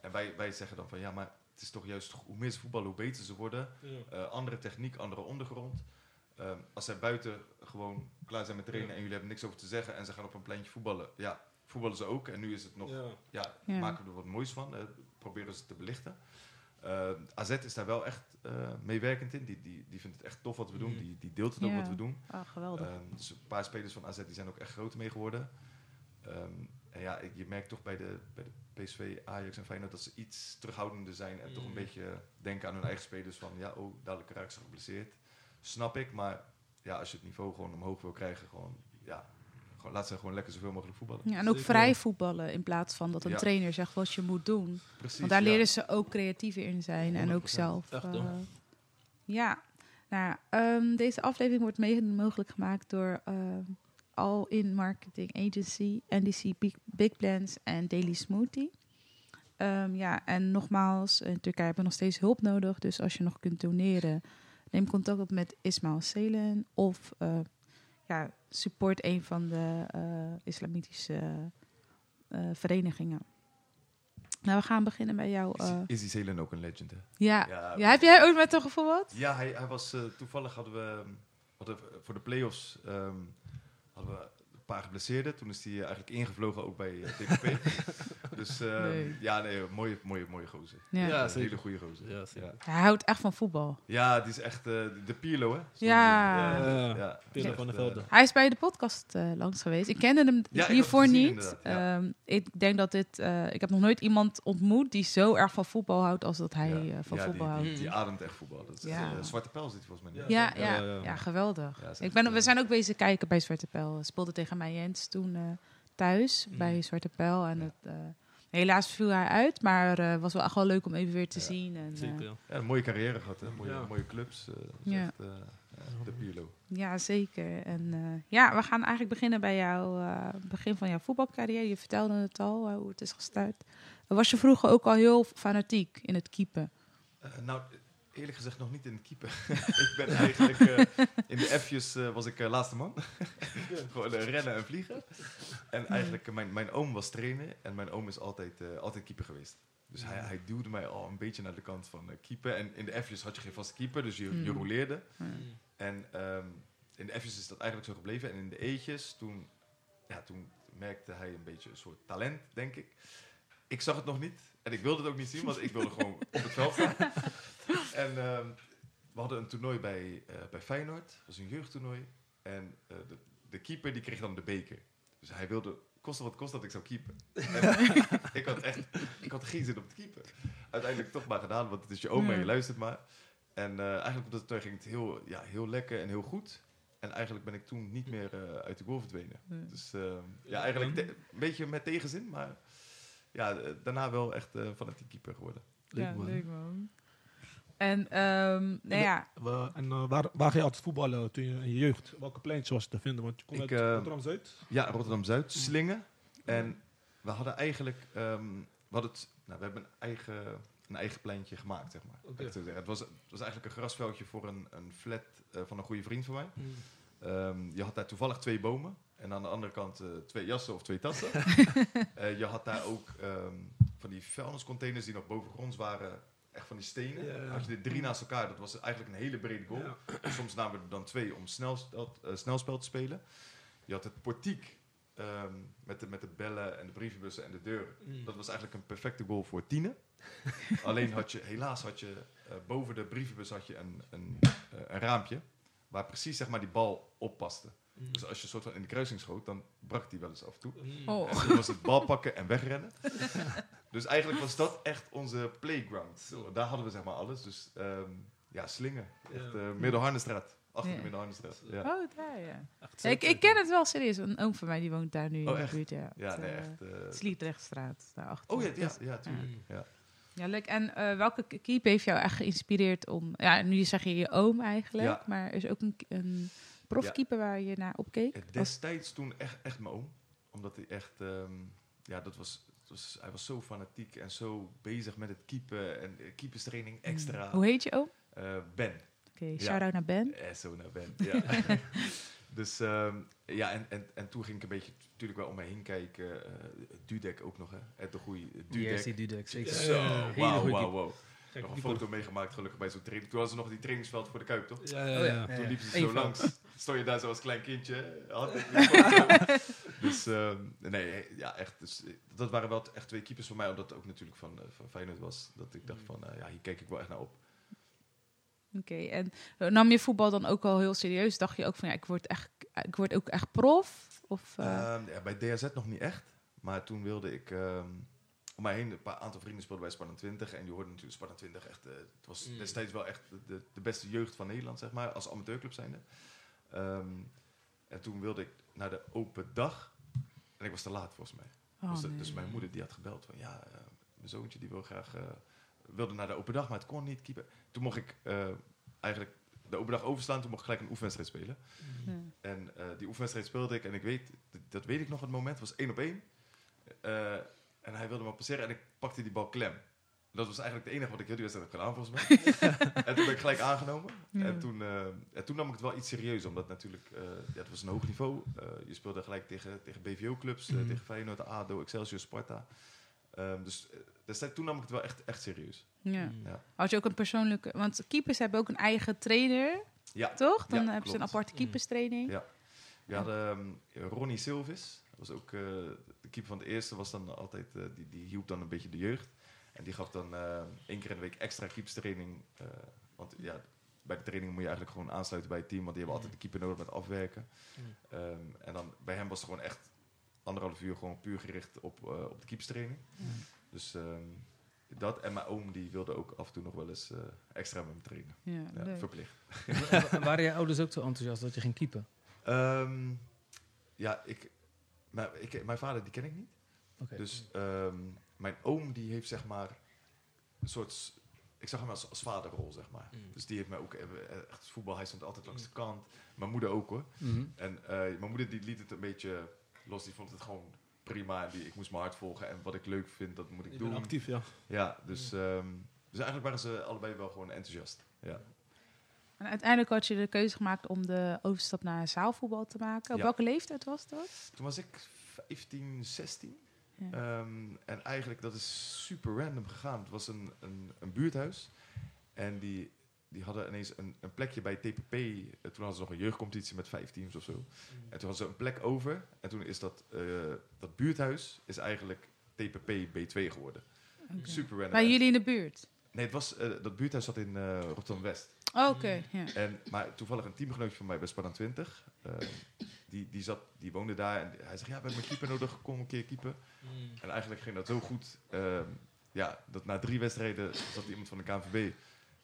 En wij, wij zeggen dan van ja, maar het is toch juist hoe meer ze voetballen, hoe beter ze worden. Eh, andere techniek, andere ondergrond. Ehm, als zij buiten gewoon klaar zijn met trainen en jullie hebben niks over te zeggen en ze gaan op een pleintje voetballen, ja, voetballen ze ook. En nu is het nog, ja, Ja. Ja. maken we er wat moois van. eh, proberen ze te belichten. Eh, AZ is daar wel echt eh, meewerkend in. Die, die, die vindt het echt tof wat we doen. Mhm. Die, die deelt het ook wat we doen. Oh, geweldig. Ehm, dus een paar spelers van AZ die zijn ook echt groot mee geworden. Ehm, en ja, je merkt toch bij de, bij de PSV, Ajax en Feyenoord dat ze iets terughoudender zijn. En toch een Mm. beetje denken aan hun eigen spelers van, ja, oh, dadelijk raak ze geblesseerd. Snap ik, maar ja, als je het niveau gewoon omhoog wil krijgen, gewoon, ja, laat ze gewoon lekker zoveel mogelijk voetballen. ja, en ook zeker. vrij voetballen in plaats van dat een Ja. trainer zegt wat je moet doen. Precies, Want daar ja. leren ze ook creatiever in zijn en ook 100%. zelf. Echt, eh, ja, nou, ehm, deze aflevering wordt mede mogelijk gemaakt door eh, All In Marketing Agency, NDC Big, Big Plans en Daily Smoothie. Ehm, ja, en nogmaals, in Turkije hebben we nog steeds hulp nodig. Dus als je nog kunt doneren, neem contact op met Ismail Selen of eh, ja, support een van de eh, islamitische eh, verenigingen. Nou, we gaan beginnen bij jou. Is, eh, is die Zelen ook een legend, hè? ja. Ja, ja, heb jij ooit met hem gevoetbald? Ja, hij, hij was eh, toevallig hadden we, hadden we voor de play-offs ehm, hadden we een paar geblesseerden. Toen is hij eh, eigenlijk ingevlogen ook bij eh, TPP. dus ehm, Nee. ja, nee, mooie, mooie, mooie gozer. Ja. Ja, een hele goede gozer. Ja. Ja. Hij houdt echt van voetbal. Ja, die is echt eh, de Pirlo, hè? Ja. Pirlo Echt, van de eh, Velden. Hij is bij de podcast eh, langs geweest. Ik kende hem hiervoor gezien, niet. Ehm, ik denk dat dit. eh, ik heb nog nooit iemand ontmoet die zo erg van voetbal houdt als dat hij ja. van Ja, voetbal die, houdt. die, die ademt echt voetbal. Dat is, Zwarte Pijl zit hij volgens mij. niet. Ja, Ja, ja, ja, ja, ja. geweldig. Ik ben, we zijn ook bezig kijken bij Zwarte Pijl. Speelde tegen mij Jens toen eh, thuis Mm. bij Zwarte Pijl. En Ja. het, eh, helaas viel hij uit, maar het was wel echt wel leuk om even weer te Ja. zien. En, eh, Zeker, ja. Ja, een mooie carrière gehad, hè? Mooie, Ja. mooie clubs. eh, eh, ja, de Pirlo. Ja, zeker. En eh, ja, we gaan eigenlijk beginnen bij jouw eh, begin van jouw voetbalcarrière. Je vertelde het al, eh, hoe het is gestart. Was je vroeger ook al heel fanatiek in het keepen? Eh, nou, eerlijk gezegd nog niet in het keeper. ik ben eigenlijk eh, in de F'jes eh, was ik eh, laatste man. Gewoon rennen en vliegen. En eigenlijk, mijn, mijn oom was trainer en mijn oom is altijd, altijd keeper geweest. Dus hij, hij duwde mij al een beetje naar de kant van keeper. En in de F'jes had je geen vaste keeper, dus je, je Mm. roleerde. En ehm, in de F'jes is dat eigenlijk zo gebleven. En in de E'tjes, toen, ja, toen merkte hij een beetje een soort talent, denk ik. Ik zag het nog niet. En ik wilde het ook niet zien, want ik wilde gewoon op het veld staan. En ehm, we hadden een toernooi bij, eh, bij Feyenoord. Dat was een jeugdtoernooi. En eh, de, de keeper die kreeg dan de beker. Dus hij wilde, koste wat kost dat ik zou keepen. En ik had echt, ik had geen zin om te keepen. Uiteindelijk toch maar gedaan, want het is je oma je luistert maar. En eh, eigenlijk op dat toernooi ging het heel, ja, heel lekker en heel goed. En eigenlijk ben ik toen niet meer eh, uit de goal verdwenen. Dus eh, ja, eigenlijk te- een beetje met tegenzin, maar ja, daarna wel echt eh fanatiek keeper geworden. Leuk, ja, man. leuk man. En ehm nou ja, We- en eh, waar, waar ging je altijd voetballen toen je in je jeugd? Welke pleintje was het te vinden? Want je komt Ik, uit eh, Rotterdam-Zuid. Ja, Rotterdam-Zuid, Slingen. En we hadden eigenlijk, ehm, we, hadden het, nou, we hebben een eigen, een eigen pleintje gemaakt, zeg maar. Zeggen. Het, was, het was eigenlijk een grasveldje voor een, een flat eh, van een goede vriend van mij. Mm. Ehm, je had daar toevallig twee bomen. En aan de andere kant eh, twee jassen of twee tassen. Eh, je had daar ook ehm, van die vuilniscontainers die nog bovengronds waren. Echt van die stenen. Had je er drie naast elkaar, dat was eigenlijk een hele brede goal. Soms namen we er dan twee om snelspel, eh, snelspel te spelen. Je had het portiek ehm, met, de, met de bellen en de brievenbussen en de deuren. Mm. Dat was eigenlijk een perfecte goal voor tienen. Alleen had je, helaas had je eh, boven de brievenbus had je een, een, eh, een raampje. Waar precies zeg maar, die bal op paste. Mm. Dus als je soort van in de kruising schoot, dan brak die wel eens af en toe. Mm. Oh. En toen was het bal pakken en wegrennen. dus eigenlijk was dat echt onze playground. Zo, daar hadden we zeg maar alles. Dus ehm, ja, slingen. Echt Ja. uh, Middelharnestraat. Achter Ja. de Middelharnestraat. Ja. oh, daar ja. Ik, ik ken het wel serieus. Een oom van mij die woont daar nu in Oh, de echt? buurt. Ja, Ja, Het, nee, eh, echt. eh, Sliedrechtstraat, daarachter. oh ja, ja, Dus- ja, tuurlijk. Mm. Ja. Ja, leuk. En eh, welke keep heeft jou echt geïnspireerd om... Ja, nu zeg je je oom eigenlijk. Ja. Maar is er ook een, een profkeeper waar je naar opkeek? Eh, Destijds toen echt, echt mijn oom. Omdat hij echt, ehm, ja, dat was, dat was, hij was zo fanatiek en zo bezig met het keepen en eh, keeperstraining extra. Mm. Hoe heet je oom? Eh, ben. Oké, Ja. shout-out naar Ben. Eh, zo naar Ben, ja. dus ehm, ja, en, en, en toen ging ik een beetje natuurlijk wel om me heen kijken. eh Dudek ook nog, hè. Ed de goeie Dudek. DRC Dudek, zeker. Zo, Ja, hele wauw, goede wauw, wauw. Gek, nog een foto meegemaakt, gelukkig bij zo'n training. Toen hadden ze nog die trainingsveld voor de Kuip, toch? Ja, ja, Oh, ja. ja. Toen liepen ze zo langs. Stond je daar zo als klein kindje. Had dus ehm, nee, ja, echt. Dus, dat waren wel echt twee keepers voor mij, omdat het ook natuurlijk van, eh, van Feyenoord was. Dat ik dacht van, eh, ja, hier kijk ik wel echt naar op. Oké, en eh, nam je voetbal dan ook al heel serieus? Dacht je ook van ja, ik word, echt, ik word ook echt prof? Of, eh, Ehm, ja, bij DHZ nog niet echt. Maar toen wilde ik... ehm, om mij heen, een paar aantal vrienden speelden bij Sparta 20. En je hoorde natuurlijk Sparta 20 echt... eh, het was Mm. destijds wel echt de- de, de beste jeugd van Nederland, zeg maar. Als amateurclub zijnde. Ehm, en toen wilde ik naar de open dag. En ik was te laat, volgens mij. oh, dus, nee. dus mijn moeder die had gebeld van... Ja, eh, mijn zoontje die wil graag... eh, wilde naar de open dag, maar het kon niet. Keeper. Toen mocht ik eh, eigenlijk de open dag overslaan. Toen mocht ik gelijk een oefenwedstrijd spelen. Ja. En eh, die oefenwedstrijd speelde ik. En ik weet, dat, dat weet ik nog het moment, het was één op één. En hij wilde me passeren en ik pakte die bal klem. Dat was eigenlijk het enige wat ik heel die wedstrijd heb gedaan, volgens mij. en toen ben ik gelijk aangenomen. Ja. En, toen, eh, en toen nam ik het wel iets serieus, omdat natuurlijk, eh, ja, het was een hoog niveau. Eh, je speelde gelijk tegen, tegen BVO-clubs, Mhm. tegen Feyenoord, ADO, Excelsior, Sparta. Ehm, dus destijds, toen nam ik het wel echt, echt serieus. Ja. Mm. Ja. Had je ook een persoonlijke... Want keepers hebben ook een eigen trainer, Ja, toch? Dan Ja, hebben ze een aparte keeperstraining. Ja. We hadden ehm, Ronnie Silvis. Was ook eh, de keeper van de eerste. Was dan altijd, eh, die, die hielp dan een beetje de jeugd. En die gaf dan eh, één keer in de week extra keeperstraining. eh, want ja, bij de training moet je eigenlijk gewoon aansluiten bij het team. Want die hebben altijd de keeper nodig met afwerken. Mm. Ehm, en dan bij hem was het gewoon echt anderhalf uur gewoon puur gericht op, eh, op de keeperstraining. Dus ehm, dat. En mijn oom die wilde ook af en toe nog wel eens eh, extra met me trainen. Ja, Ja, leuk. verplicht. Wa- Waren je ouders ook zo enthousiast dat je ging keepen? Ehm, ja, ik, mijn, ik, mijn vader die ken ik niet. Dus ehm, mijn oom die heeft zeg maar een soort, ik zag hem als, als vaderrol zeg maar. Mm. Dus die heeft mij ook eh, echt voetbal, hij stond altijd langs de kant. Mijn moeder ook hoor. Mhm. En eh, mijn moeder die liet het een beetje los, die vond het gewoon prima. Die, ik moest mijn hart volgen en wat ik leuk vind, dat moet ik Ik ben doen. actief, ja. Ja, dus, ehm, dus eigenlijk waren ze allebei wel gewoon enthousiast. Ja. En uiteindelijk had je de keuze gemaakt om de overstap naar zaalvoetbal te maken. Op Ja. welke leeftijd was dat? Toen was ik 15, 16. Ja. Ehm, en eigenlijk, dat is super random gegaan. Het was een, een, een buurthuis. En die, die hadden ineens een, een plekje bij TPP. Toen hadden ze nog een jeugdcompetitie met vijf teams of zo. En toen hadden ze een plek over. En toen is dat, eh, dat buurthuis is eigenlijk TPP B2 geworden. Super random. Bij jullie in de buurt? Nee, het was, eh, dat buurthuis zat in eh, Rotterdam-West. Oh, Oké, ja. En, maar toevallig een teamgenootje van mij bij Spartan 20. eh, die, die, zat, die woonde daar. En hij zegt, ja, we hebben een keeper nodig. Kom een keer keeper. Mm. En eigenlijk ging dat zo goed. ehm, ja, dat na drie wedstrijden zat er iemand van de KNVB.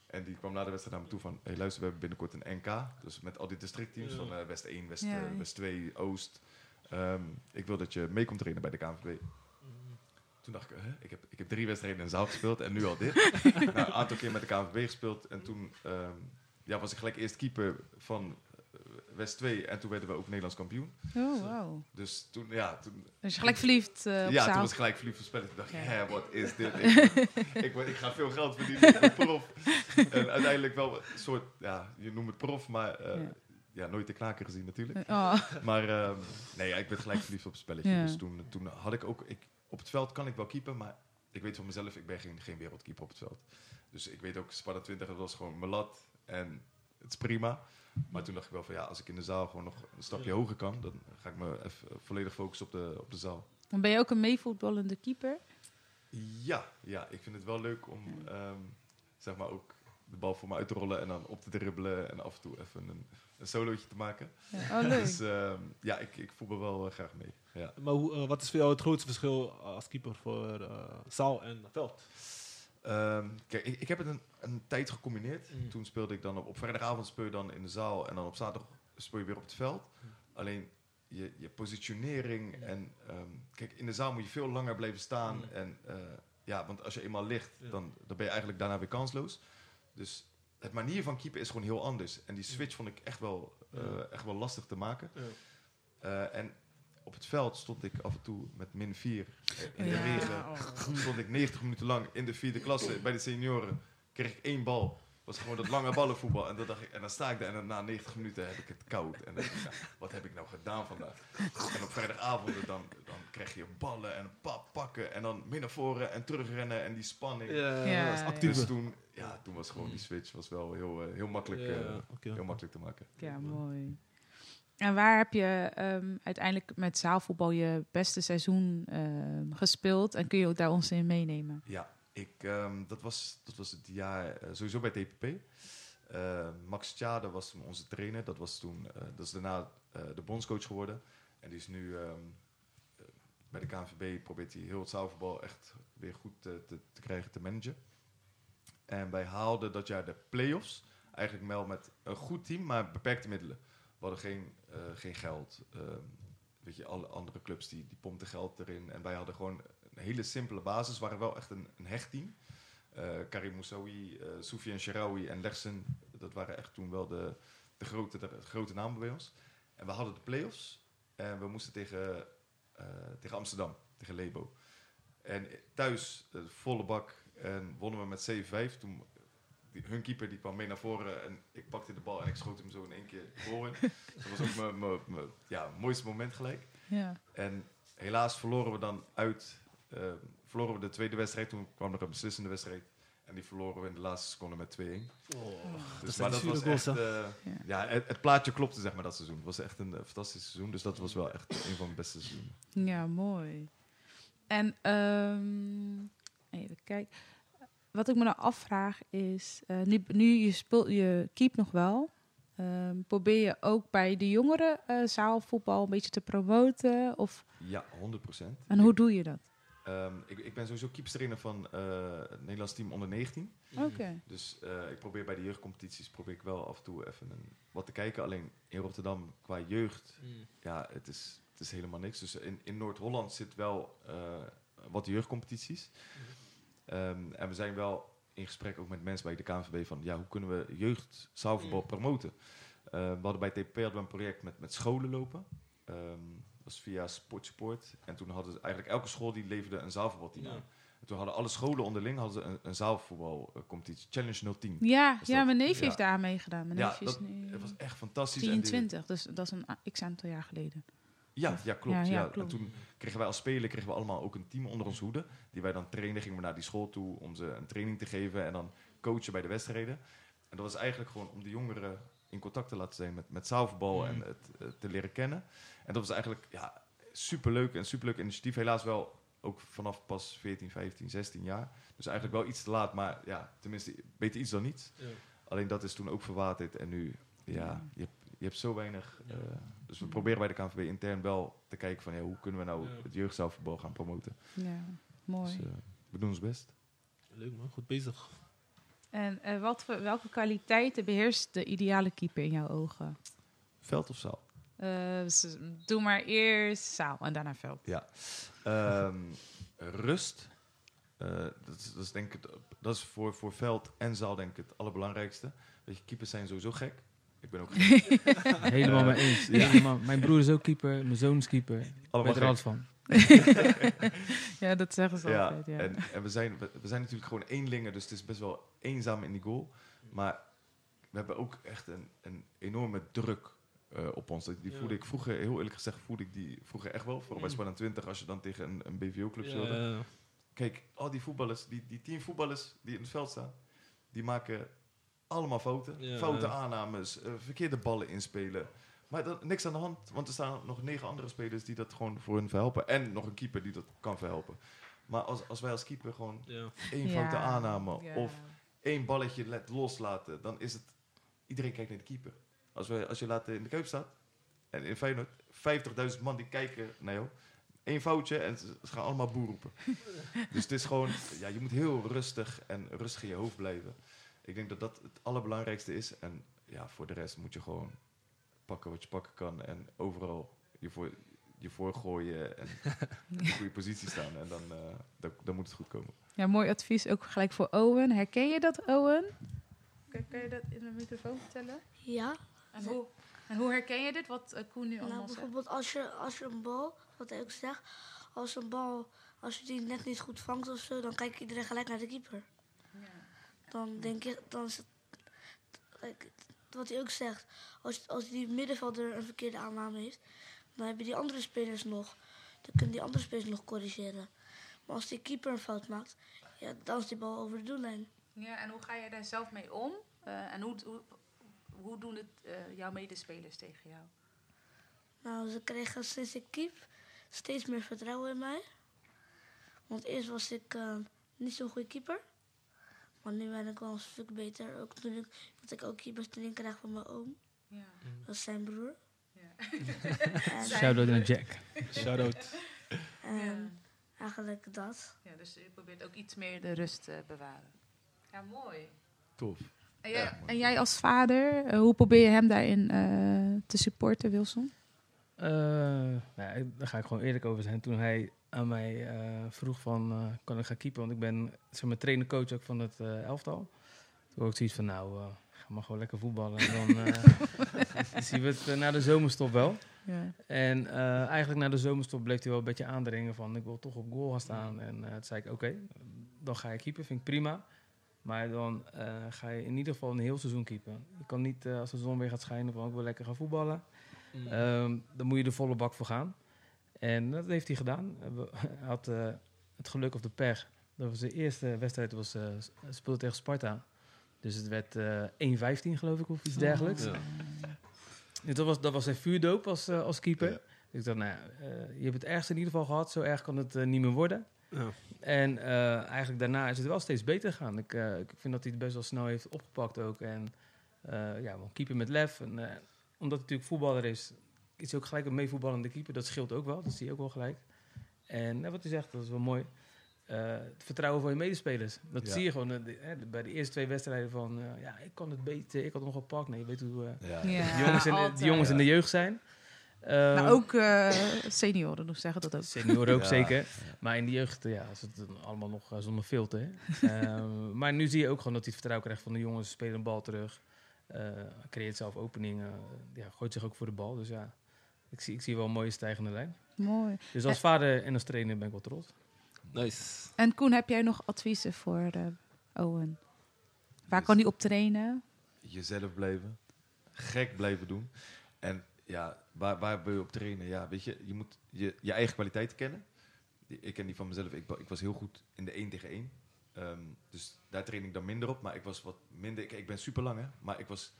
En die kwam na de wedstrijd naar me toe van... Hey, luister, we hebben binnenkort een NK. Dus met al die districtteams Ja. van eh, West 1, West, Ja, eh, ja. West 2, Oost. Ehm, ik wil dat je mee komt trainen bij de KNVB. Toen dacht ik, hè, ik, heb, ik heb drie wedstrijden in de zaal gespeeld en nu al dit. nou, een aantal keer met de KNVB gespeeld. En toen ehm, ja, was ik gelijk eerst keeper van eh, West 2. En toen werden we ook Nederlands kampioen. Oh, wow. Dus toen, ja, toen, Dus je gelijk verliefd eh, op ja, zaal. toen was ik gelijk verliefd op spellen. Toen dacht ik, Ja. hè, wat is dit? Ik, ik, ik ga veel geld verdienen, ik word prof. En uiteindelijk wel een soort, ja, je noemt het prof, maar eh, Ja. ja. nooit de knaker gezien natuurlijk. Oh, Maar ehm, nee, ja, ik werd gelijk verliefd op het spelletje. Dus toen, toen had ik ook, ik, op het veld kan ik wel keepen, maar ik weet van mezelf, ik ben geen, geen wereldkeeper op het veld. Dus ik weet ook, Sparta 20, dat was gewoon mijn lat en het is prima. Maar toen dacht ik wel van ja, als ik in de zaal gewoon nog een stapje hoger kan, dan ga ik me even volledig focussen op de, op de zaal. dan ben je ook een meevoetballende keeper? Ja, ja, ik vind het wel leuk om ehm, zeg maar ook de bal voor me uit te rollen en dan op te dribbelen en af en toe even een, een solootje te maken. Ja. Oh, leuk. Dus ehm, ja, ik, ik voetbal wel eh, graag mee. Ja. Maar hoe, eh, wat is voor jou het grootste verschil als keeper voor eh, zaal en veld? Ehm, kijk, ik, ik heb het een, een tijd gecombineerd. Mm. Toen speelde ik dan op, op vrijdagavond speel je dan in de zaal en dan op zaterdag speel je weer op het veld. Mm. Alleen je, je positionering en ehm, kijk, in de zaal moet je veel langer blijven staan. Mm. En eh, ja, want als je eenmaal ligt, Ja. dan, dan ben je eigenlijk daarna weer kansloos. Dus het manier van keeper is gewoon heel anders. En die switch vond ik echt wel, eh, Ja. echt wel lastig te maken. Ja. Eh, en op het veld stond ik af en toe met min 4 in de Ja. regen Oh. stond ik 90 minuten lang in de vierde klasse bij de senioren. Kreeg ik één bal. Was gewoon dat lange ballenvoetbal. En, dan dacht ik, en dan sta ik daar en dan na 90 minuten heb ik het koud. En dan denk ik, ja, wat heb ik nou gedaan vandaag? En op vrijdagavonden dan, dan krijg je ballen en pap pakken. En dan min naar voren en terugrennen en die spanning. Ja, Ja, dat is ja. Dus toen, toen was gewoon die switch was wel heel, eh, heel, makkelijk, Ja, eh, heel makkelijk te maken. Ja, mooi. En waar heb je ehm, uiteindelijk met zaalvoetbal je beste seizoen ehm, gespeeld? En kun je ook daar ons in meenemen? Ja, ik, ehm, dat, was, dat was het jaar eh, sowieso bij TPP. Eh, Max Tjade was onze trainer. Dat, was toen, eh, dat is daarna de bondscoach geworden. En die is nu bij de KNVB probeert hij heel het zaalvoetbal echt weer goed te, te, te krijgen, te managen. En wij haalden dat jaar de play-offs. Eigenlijk wel met een goed team, maar beperkte middelen. We hadden geen, eh, geen geld. Ehm, weet je, alle andere clubs die, die pompten geld erin. En wij hadden gewoon een hele simpele basis. Waren wel echt een, een hecht team. Eh, Karim Moussaoui, eh Soufiane Sharawi en Legsen. Dat waren echt toen wel de, de, grote, de, grote namen bij ons. En we hadden de play-offs. En we moesten tegen, tegen Amsterdam, tegen Lebo. En thuis, volle bak. En wonnen we met 7-5. Toen, die, hun keeper die kwam mee naar voren. En ik pakte de bal en ik schoot hem zo in één keer voor. dat was ook mijn- ja, mooiste moment gelijk. Ja. En helaas verloren we dan uit. eh, verloren we de tweede wedstrijd. Toen kwam er een beslissende wedstrijd. En die verloren we in de laatste seconde met 2-1. Dus, zijn maar dat was echt... eh, Ja. ja, het, het plaatje klopte zeg maar dat seizoen. Het was echt een fantastisch seizoen. Dus dat was wel echt een van mijn beste seizoenen. Ja, mooi. En ehm, even kijken. Wat ik me nou afvraag is, eh, nu, nu je speelt, je keept nog wel. Ehm, probeer je ook bij de jongeren eh, zaalvoetbal een beetje te promoten? Of, Ja, 100%. en hoe doe je dat? Ehm, ik, ik ben sowieso keepstrainer van eh, het Nederlands team onder 19. Oké. Dus eh, ik probeer bij de jeugdcompetities probeer ik wel af en toe even een, wat te kijken. Alleen in Rotterdam qua jeugd, Mm. ja, het is, het is helemaal niks. Dus in, in Noord-Holland zit wel eh, wat jeugdcompetities. Ehm, en we zijn wel in gesprek ook met mensen bij de KNVB van, ja, hoe kunnen we jeugd zaalvoetbal Mm. promoten? Eh, we hadden bij TP hadden we een project met, met scholen lopen. Ehm, dat was via Sport Support. En toen hadden ze eigenlijk elke school die leverde een zaalvoetbalteam Ja. aan. En toen hadden alle scholen onderling hadden ze een, een zaalvoetbalcompetitie. Challenge 010. Ja, ja dat- mijn neef ja. heeft daar aan meegedaan. Mijn Ja, neef is dat- nu Het was echt fantastisch. En die- 23, dus dat is een x aantal jaar geleden. Ja, ja, klopt. Ja, Ja, ja, En toen kregen wij als speler kregen we allemaal ook een team onder onze hoede. Die wij dan trainen. Gingen we naar die school toe om ze een training te geven. En dan coachen bij de wedstrijden. En dat was eigenlijk gewoon om de jongeren in contact te laten zijn met, met zaalvoetbal Mm. en het eh, te leren kennen. En dat was eigenlijk ja, superleuk. En superleuk initiatief. Helaas wel ook vanaf pas 14, 15, 16 jaar. Dus eigenlijk wel iets te laat. Maar ja, tenminste, beter iets dan niets. Ja. Alleen dat is toen ook verwaterd. En nu, ja, je hebt, je hebt zo weinig. Ja. Dus we proberen bij de KNVB intern wel te kijken van ja, hoe kunnen we nou Ja. het jeugdzaalvoetbal gaan promoten. Ja, mooi. Dus eh, we doen ons best. Leuk man, goed bezig. En eh, wat voor, welke kwaliteiten beheerst de ideale keeper in jouw ogen? Veld of zaal? Eh, doe maar eerst zaal en daarna veld. Ja. Ehm, rust. Eh, dat, is, dat is denk ik het, dat is voor, voor veld en zaal denk ik het allerbelangrijkste. Weet je, keepers zijn sowieso gek. Ik ben ook. Helemaal Eh, mee eens. ja. Helemaal. Mijn broer is ook keeper, mijn zoon is keeper. Ik Allemaal weet er alles van. Ja, dat zeggen ze Ja, altijd. Ja. en, en we, zijn, we, we zijn natuurlijk gewoon eenlingen, dus het is best wel eenzaam in die goal. Maar we hebben ook echt een, een enorme druk eh, op ons. Die Ja. voelde ik vroeger, heel eerlijk gezegd, voelde ik die vroeger echt wel. Vooral bij Mm. Sparta 20, als je dan tegen een, een BVO-club Ja, speelde. Kijk, al die voetballers, die, die tien voetballers die in het veld staan, die maken allemaal fouten. Ja, Foute aannames, eh, verkeerde ballen inspelen. Maar dat, niks aan de hand, want er staan nog negen andere spelers die dat gewoon voor hun verhelpen. En nog een keeper die dat kan verhelpen. Maar als, als wij als keeper gewoon Ja. één Ja, foute aanname ja. of één balletje let loslaten, dan is het... Iedereen kijkt naar de keeper. Als, wij, als je later in de kuip staat, en in Feyenoord, 50.000 man die kijken naar jou. Eén foutje en ze ze gaan allemaal boer roepen. dus het is gewoon, ja, je moet heel rustig en rustig in je hoofd blijven. Ik denk dat dat het allerbelangrijkste is. En ja, voor de rest moet je gewoon pakken wat je pakken kan en overal je voor, je voor gooien en in een goede positie staan. En dan, eh, dan, dan moet het goed komen. Ja, mooi advies ook gelijk voor Owen. Herken je dat, Owen? Kan, kan je dat in de microfoon vertellen? Ja. En hoe, en hoe herken je dit, wat eh, Koen nu allemaal Nou, bijvoorbeeld als je, als je een bal, wat hij ook zegt, als een bal, als je die net niet goed vangt of zo, dan kijkt iedereen gelijk naar de keeper. Dan denk je, dan is het, wat hij ook zegt, als, als die middenvelder een verkeerde aanname heeft, dan hebben die andere spelers nog, dan kunnen die andere spelers nog corrigeren. Maar als die keeper een fout maakt, ja, dan is die bal over de doellijn. Ja, en hoe ga je daar zelf mee om? Eh, en hoe, hoe, hoe doen het eh, jouw medespelers tegen jou? Nou, ze kregen sinds ik keep steeds meer vertrouwen in mij. Want eerst was ik eh, niet zo'n goede keeper. Maar nu ben ik wel een stuk beter. Ook toen ik, dat ik ook krijg van mijn oom. Ja. Dat is zijn broer. Ja. Shout-out naar Jack. Shout-out. en eigenlijk dat. ja, dus je probeert ook iets meer de rust te bewaren. Ja, mooi. Tof. En jij, en jij als vader, eh, hoe probeer je hem daarin eh, te supporten, Wilson? Eh, nou ja, daar ga ik gewoon eerlijk over zijn. Toen hij aan mij eh, vroeg van, eh, kan ik gaan keepen? Want ik ben zeg maar, trainer-coach ook van het eh, elftal. Toen had ik zoiets van, nou, eh, ga maar gewoon lekker voetballen. En dan eh, zien we het na de zomerstop wel. Ja. En eh, eigenlijk na de zomerstop bleef hij wel een beetje aandringen van, ik wil toch op goal gaan staan. En eh, toen zei ik, oké, dan ga je keepen, vind ik prima. Maar dan eh, ga je in ieder geval een heel seizoen keepen. Je kan niet, als de zon weer gaat schijnen, van ik wil lekker gaan voetballen. Ehm, dan moet je de volle bak voor gaan. En dat heeft hij gedaan. Hij Hij had eh, het geluk of de pech. Dat was de eerste wedstrijd, was, eh, speelde tegen Sparta. Dus het werd eh 1-15 geloof ik, of iets dergelijks. Ja. Dus dat, was, dat was zijn vuurdoop als, eh, als keeper. Ja. Dus ik dacht, nou ja, eh, je hebt het ergste in ieder geval gehad. Zo erg kan het eh, niet meer worden. Ja. En eh, eigenlijk daarna is het wel steeds beter gegaan. Ik, eh, ik vind dat hij het best wel snel heeft opgepakt ook. En eh ja, keeper met lef. En, eh, omdat hij natuurlijk voetballer is, is ook gelijk een meevoetballende keeper. Dat scheelt ook wel, dat zie je ook wel gelijk. En eh, wat hij zegt, dat is wel mooi. Eh, het vertrouwen van je medespelers. Dat Ja. zie je gewoon eh, de- hè, bij de eerste twee wedstrijden van... eh, ja, ik kan het beter, ik had nog wel pak. Nee, je weet hoe eh, Ja. Ja, die jongens, in de, jongens in de jeugd zijn. Maar Ehm, ook eh, senioren doen zeggen dat ook. Senioren ook Ja. zeker. Maar in de jeugd ja, is het allemaal nog eh, zonder filter. Ehm, maar nu zie je ook gewoon dat hij het vertrouwen krijgt van de jongens. Spelen een bal terug. eh, creëert zelf openingen. eh, ja, gooit zich ook voor de bal. Dus ja, ik zie, ik zie wel een mooie stijgende lijn. Mooi. Dus als vader en als trainer ben ik wel trots. Nice. En Koen, heb jij nog adviezen voor eh, Owen? Waar kan hij op trainen? jezelf blijven. Gek blijven doen. En ja, waar, waar wil je op trainen? Ja, weet je, je moet je, je eigen kwaliteit kennen. Ik ken die van mezelf. Ik, ik was heel goed in de 1 tegen 1. Ehm, dus daar train ik dan minder op. Maar ik was wat minder... Ik, ik ben super lang, hè. Maar ik was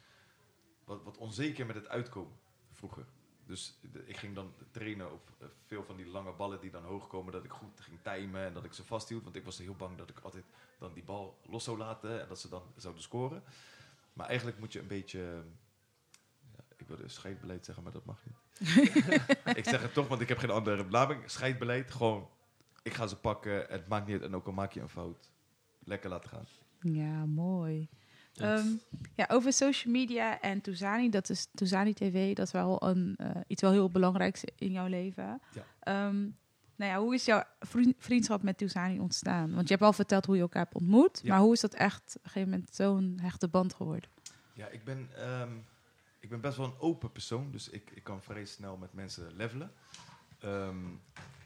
wat, wat onzeker met het uitkomen vroeger. Dus de- ik ging dan trainen op eh, veel van die lange ballen die dan hoog komen. Dat ik goed ging timen en dat ik ze vasthield. Want ik was heel bang dat ik altijd dan die bal los zou laten. En dat ze dan zouden scoren. Maar eigenlijk moet je een beetje... Ja, ik wilde scheidbeleid zeggen, maar dat mag niet. ik zeg het toch, want ik heb geen andere benaming. Scheidbeleid, gewoon... Ik ga ze pakken, het maakt niet uit. En ook al maak je een fout, lekker laten gaan. Ja, mooi. Ehm, ja, over social media en Toezani, dat is Toezani TV, dat is wel een, eh, iets wel heel belangrijks in jouw leven. Ja. Ehm, nou ja, hoe is jouw vriend- vriendschap met Toezani ontstaan? Want je hebt al verteld hoe je elkaar hebt ontmoet, Ja. maar hoe is dat echt op een gegeven moment zo'n hechte band geworden? Ja, ik ben, ehm, ik ben best wel een open persoon, dus ik, ik kan vrij snel met mensen levelen.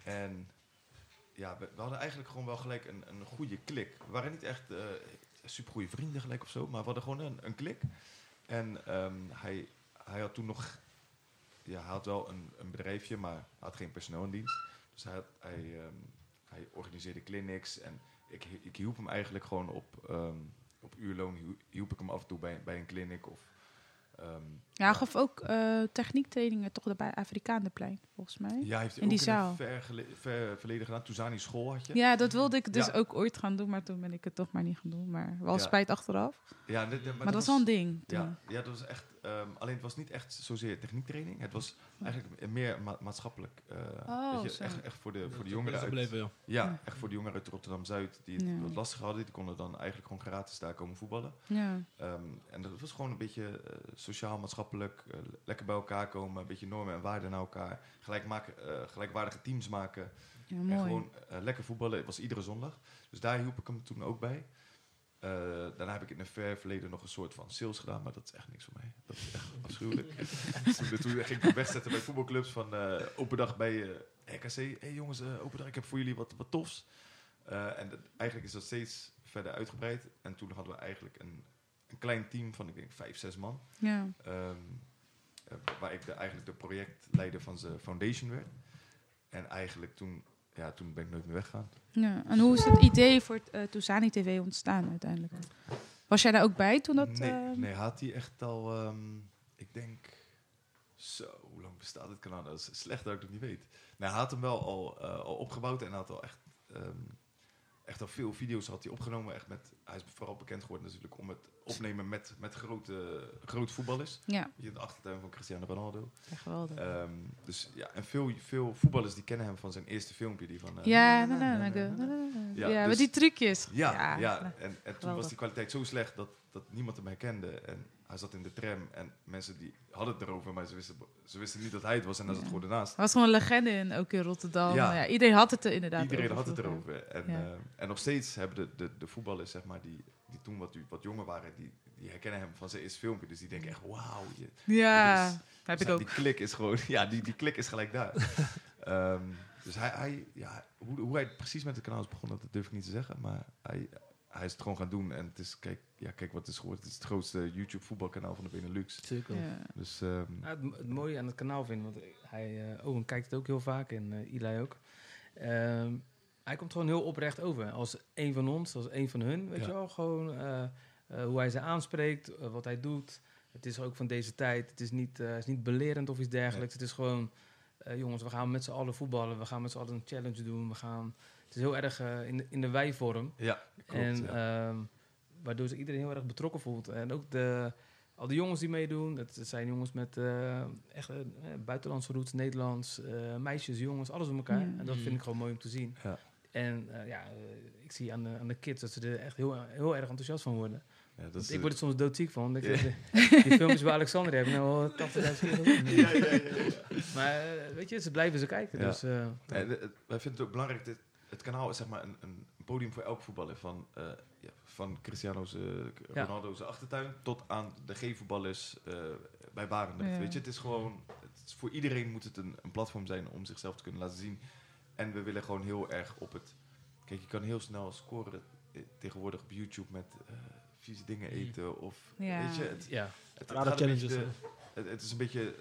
En ja, we, we hadden eigenlijk gewoon wel gelijk een, een goede klik. We waren niet echt uh, super goede vrienden gelijk of zo, maar we hadden gewoon een, een klik. En ehm, hij, hij had toen nog, ja, hij had wel een, een bedrijfje, maar had geen personeel in dienst. Dus hij, hij, ehm, hij organiseerde clinics en ik, ik hielp hem eigenlijk gewoon op, ehm, op uurloon, hiel- hielp ik hem af en toe bij, bij een clinic of... ehm, Ja, hij gaf ook eh techniektrainingen toch bij Afrikaanderplein, volgens mij. Ja, heeft In die ook in het ver, verleden gedaan. Toezani school had je. Ja, dat wilde ik dus Ja. ook ooit gaan doen, maar toen ben ik het toch maar niet gaan doen. Maar wel Ja. spijt achteraf. Ja, dit- dit- Maar, dat was wel een ding toen. Ja, ja, dat was echt. Ehm, alleen het was niet echt zozeer techniektraining. Het was eigenlijk meer ma- maatschappelijk. Oh, weet je, zo. echt, echt voor de, voor de jongeren uit, ja. ja, echt voor de jongeren uit Rotterdam Zuid die het Ja. wat lastig hadden. Die konden dan eigenlijk gewoon gratis daar komen voetballen. Ja. Ehm, en dat was gewoon een beetje eh, sociaal, maatschappelijk, eh, lekker bij elkaar komen, een beetje normen en waarden naar elkaar, gelijk maken, eh, gelijkwaardige teams maken. ja, En gewoon lekker voetballen. Het was iedere zondag. Dus daar hielp ik hem toen ook bij. Eh, daarna heb ik in een ver verleden nog een soort van sales gedaan, maar dat is echt niks voor mij. Dat is echt afschuwelijk. toen, toen ging ik me wegzetten bij voetbalclubs van eh, open dag bij eh RKC. Hé hey jongens, open dag, ik heb voor jullie wat, wat tofs. Eh, en dat- eigenlijk is dat steeds verder uitgebreid. En toen hadden we eigenlijk een, een klein team van, ik denk, vijf, zes man. Ja. Ehm, eh, waar ik de, eigenlijk de projectleider van zijn foundation werd. En eigenlijk toen ja, toen ben ik nooit meer weggegaan. Ja. En hoe is het idee voor uh, Toezani TV ontstaan uiteindelijk? Was jij daar ook bij toen dat... Nee, eh, nee had hij echt al, ehm, ik denk, zo, hoe lang bestaat het kanaal? Dat is slecht dat ik het niet weet. Nee, hij had hem wel al, eh, al opgebouwd en had al echt, ehm, echt al veel video's had hij opgenomen. Echt met, hij is vooral bekend geworden natuurlijk om het opnemen met, met grote, grote voetballers. ja, Je de achtertuin van Cristiano Ronaldo. ja, geweldig. Ehm, dus ja, en veel, veel voetballers die kennen hem van zijn eerste filmpje. Die van, ja, na, na, na. Ja, ja, dus- met die trucjes. Ja, ja, nou, en, en toen was die kwaliteit zo slecht dat, dat niemand hem herkende. En hij zat in de tram en mensen die hadden het erover, maar ze wisten, ze wisten niet dat hij het was en hij zat Ja. gewoon ernaast. Er was gewoon een legende in, ook in Rotterdam. Ja. Ja. iedereen had het er inderdaad Iedereen over had het erover. En, Ja. eh, en nog steeds hebben de, de, de voetballers, zeg maar, die, die toen wat, wat jonger waren, die, die herkennen hem van zijn eerste filmpje. Dus die denken echt, wauw. Ja, is- heb dus ik ook. Die klik is gewoon, ja, die, die klik is gelijk daar. Ehm, dus hij, hij ja, hoe, hoe hij precies met het kanaal is begonnen, dat durf ik niet te zeggen. Maar hij, hij is het gewoon gaan doen. En het is, kijk, ja, kijk wat het is geworden. Het is het grootste YouTube voetbalkanaal van de Benelux. Zeker. Ja. Dus ehm, Ja, het, het mooie aan het kanaal vind, want hij, eh Owen kijkt het ook heel vaak en eh Eli ook. Ehm, hij komt gewoon heel oprecht over. Als een van ons, als een van hun, weet Ja. je wel. Gewoon eh, hoe hij ze aanspreekt, wat hij doet. Het is ook van deze tijd. Het is niet, eh, het is niet belerend of iets dergelijks. Het is gewoon, eh, jongens, we gaan met z'n allen voetballen. We gaan met z'n allen een challenge doen. We gaan, het is heel erg eh, in, de, in de wij-vorm. ja, klopt. En ja. ehm, waardoor zich iedereen heel erg betrokken voelt. En ook de, al die jongens die meedoen, het, het zijn jongens met eh, echt eh, buitenlandse roots, Nederlands, eh, meisjes, jongens, alles op elkaar. Ja. En dat vind Mm. ik gewoon mooi om te zien. Ja. En eh, ja, ik zie aan de, aan de kids dat ze er echt heel, heel erg enthousiast van worden. ja, dat ik word er soms doodziek van. die, filmpjes bij Alexander heb ik nou al 80.000 keer ja, ja, ja, ja. Maar weet je, ze blijven ze kijken. Ja. Dus, wij vinden het ook belangrijk, dit, het kanaal is zeg maar een, een podium voor elk voetballer. Van, eh, ja, van Cristiano's, eh, Ja. Ronaldo's achtertuin tot aan de G-voetballers eh, bij Barendrecht. Ja. Weet je, het is gewoon, het is, voor iedereen moet het een, een platform zijn om zichzelf te kunnen laten zien. En we willen gewoon heel erg op het... Kijk, je kan heel snel scoren tegenwoordig op YouTube met eh, vieze dingen eten. Of, Ja. weet je, het, ja. het, het challenges, de- het, het is een beetje...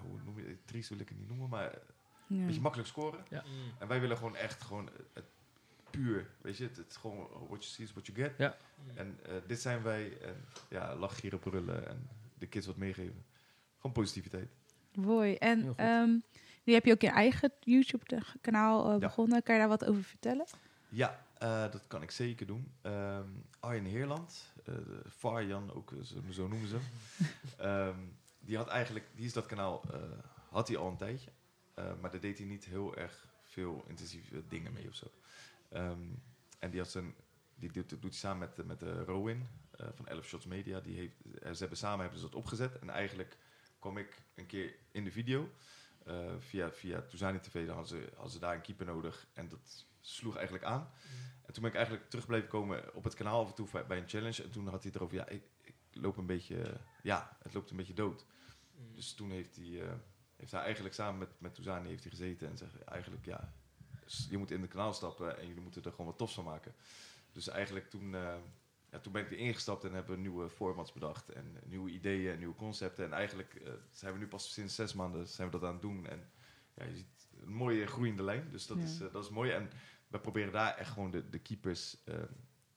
Hoe noem je het? Triest wil ik het niet noemen, maar een beetje makkelijk scoren. Mm. En wij willen gewoon echt gewoon het puur, weet je, het, het is gewoon what you see is what you get. Ja. En eh, dit zijn wij en ja, lach, gieren, brullen en de kids wat meegeven. Gewoon positiviteit. Mooi. En ehm, nu heb je ook je eigen YouTube-kanaal eh, Ja. begonnen. Kan je daar wat over vertellen? Ja, eh, dat kan ik zeker doen. Ehm Arjen Heerland, eh de Farjan ook, zo, zo noemen ze hem. Ehm, die had eigenlijk, die is dat kanaal, eh, had hij al een tijdje. Eh, maar daar deed hij niet heel erg veel intensieve dingen mee of zo. Ehm, en die had zijn, die doet, doet hij samen met, eh, met uh, Rowan van 11 Shots Media. Die heeft, ze hebben samen hebben ze dat opgezet. En eigenlijk kwam ik een keer in de video. via, via Touzani TV, dan hadden ze, hadden ze daar een keeper nodig. En dat sloeg eigenlijk aan. En toen ben ik eigenlijk terug blijven komen op het kanaal af en toe bij- een challenge. En toen had hij het erover, ja, ik, ik loop een beetje, ja, het loopt een beetje dood. Dus toen heeft hij, heeft hij eigenlijk samen met, met Touzani heeft hij gezeten en zegt eigenlijk, ja, je moet in het kanaal stappen en jullie moeten er gewoon wat tofs van maken. Dus eigenlijk toen, eh, ja, toen ben ik erin gestapt en hebben we nieuwe formats bedacht en nieuwe ideeën en nieuwe concepten. En eigenlijk eh, zijn we nu pas sinds zes maanden zijn we dat aan het doen. En ja, je ziet een mooie groeiende lijn, dus dat, Ja. is, eh, dat is mooi. En we proberen daar echt gewoon de, de keepers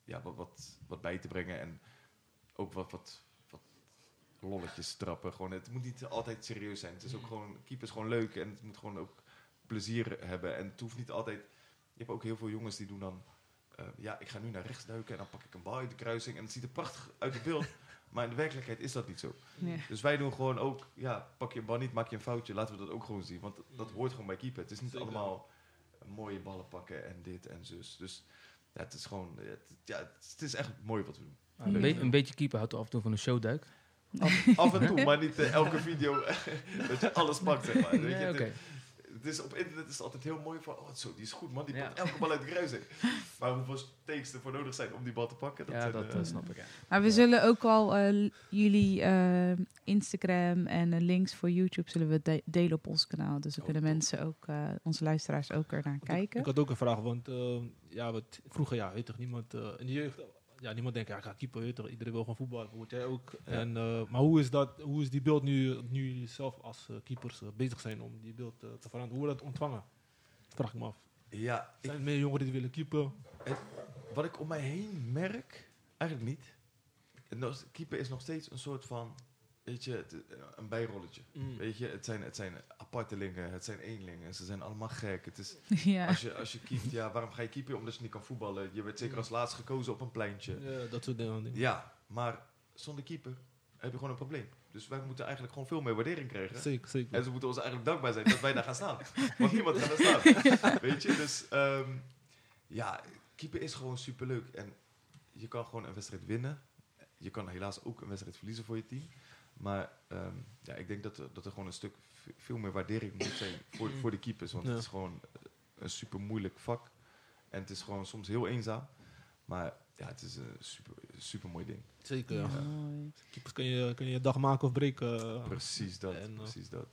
ja, wat, wat, wat bij te brengen en ook wat, wat lolletjes trappen. Gewoon, het moet niet altijd serieus zijn. Het is ook gewoon, keepers gewoon leuk en het moet gewoon ook plezier hebben. En het hoeft niet altijd... Je hebt ook heel veel jongens die doen dan... eh, ja, ik ga nu naar rechts duiken en dan pak ik een bal uit de kruising. En het ziet er prachtig uit het beeld. maar in de werkelijkheid is dat niet zo. Dus wij doen gewoon ook... Ja, pak je een bal niet, maak je een foutje. Laten we dat ook gewoon zien. Want dat hoort gewoon bij keeper. Het is niet Zeker. allemaal mooie ballen pakken en dit en zus. Dus ja, het is gewoon... Het, ja, het, is echt mooi wat we doen. een, be- een beetje keeper houdt af en toe van een showduik. Af, af en toe, maar niet eh, elke video dat je alles pakt, zeg maar. Weet je, Nee, het- is, op internet is het altijd heel mooi van, oh zo, die is goed man, die Ja. pakt elke bal uit de kruising. Maar hoeveel takes er voor nodig zijn om die bal te pakken, dat Ja, dat eh, eh, snap ik. Ja. Maar we zullen ook al eh, jullie eh, Instagram en links voor YouTube zullen we de- delen op ons kanaal. Dus dan Oh, kunnen top. mensen ook, eh, onze luisteraars ook er naar Ik, kijken. had ook een vraag, want eh, ja, wat, vroeger, ja, weet toch, niemand eh, in de jeugd, ja, niemand denkt, ja, ik ga keeper, weet toch, iedereen wil gewoon voetballen, word jij ook. En, eh, maar hoe is, dat, hoe is die beeld nu, nu zelf als eh, keepers eh, bezig zijn om die beeld te veranderen? Hoe wordt dat ontvangen? Vraag ik me af. Ja, Zijn er meer jongeren die willen keepen? wat ik om mij heen merk, eigenlijk niet. Keeper is nog steeds een soort van, weet je, het- een bijrolletje. Mm. Weet je, het zijn, het zijn apartelingen, het zijn eenlingen, ze zijn allemaal gek. Het is, ja. als, je, als je keept, ja, waarom ga je keeper? Omdat je niet kan voetballen. Je werd zeker als laatst gekozen op een pleintje. Ja, dat soort dingen. Ja, maar zonder keeper heb je gewoon een probleem. Dus wij moeten eigenlijk gewoon veel meer waardering krijgen. Zeker, zeker. En ze moeten ons eigenlijk dankbaar zijn dat wij daar gaan staan. Want niemand gaat daar staan. Weet je, dus ehm, ja, keeper is gewoon superleuk. En je kan gewoon een wedstrijd winnen. Je kan helaas ook een wedstrijd verliezen voor je team. Maar ehm, ja, ik denk dat er, dat er gewoon een stuk veel meer waardering moet zijn voor, voor de keepers. Want Ja. het is gewoon een super moeilijk vak. En het is gewoon soms heel eenzaam. Maar ja, het is een super, super mooi ding. Zeker, ja. Keepers kun je, kun je dag maken of breken. Precies dat, En, eh, precies dat.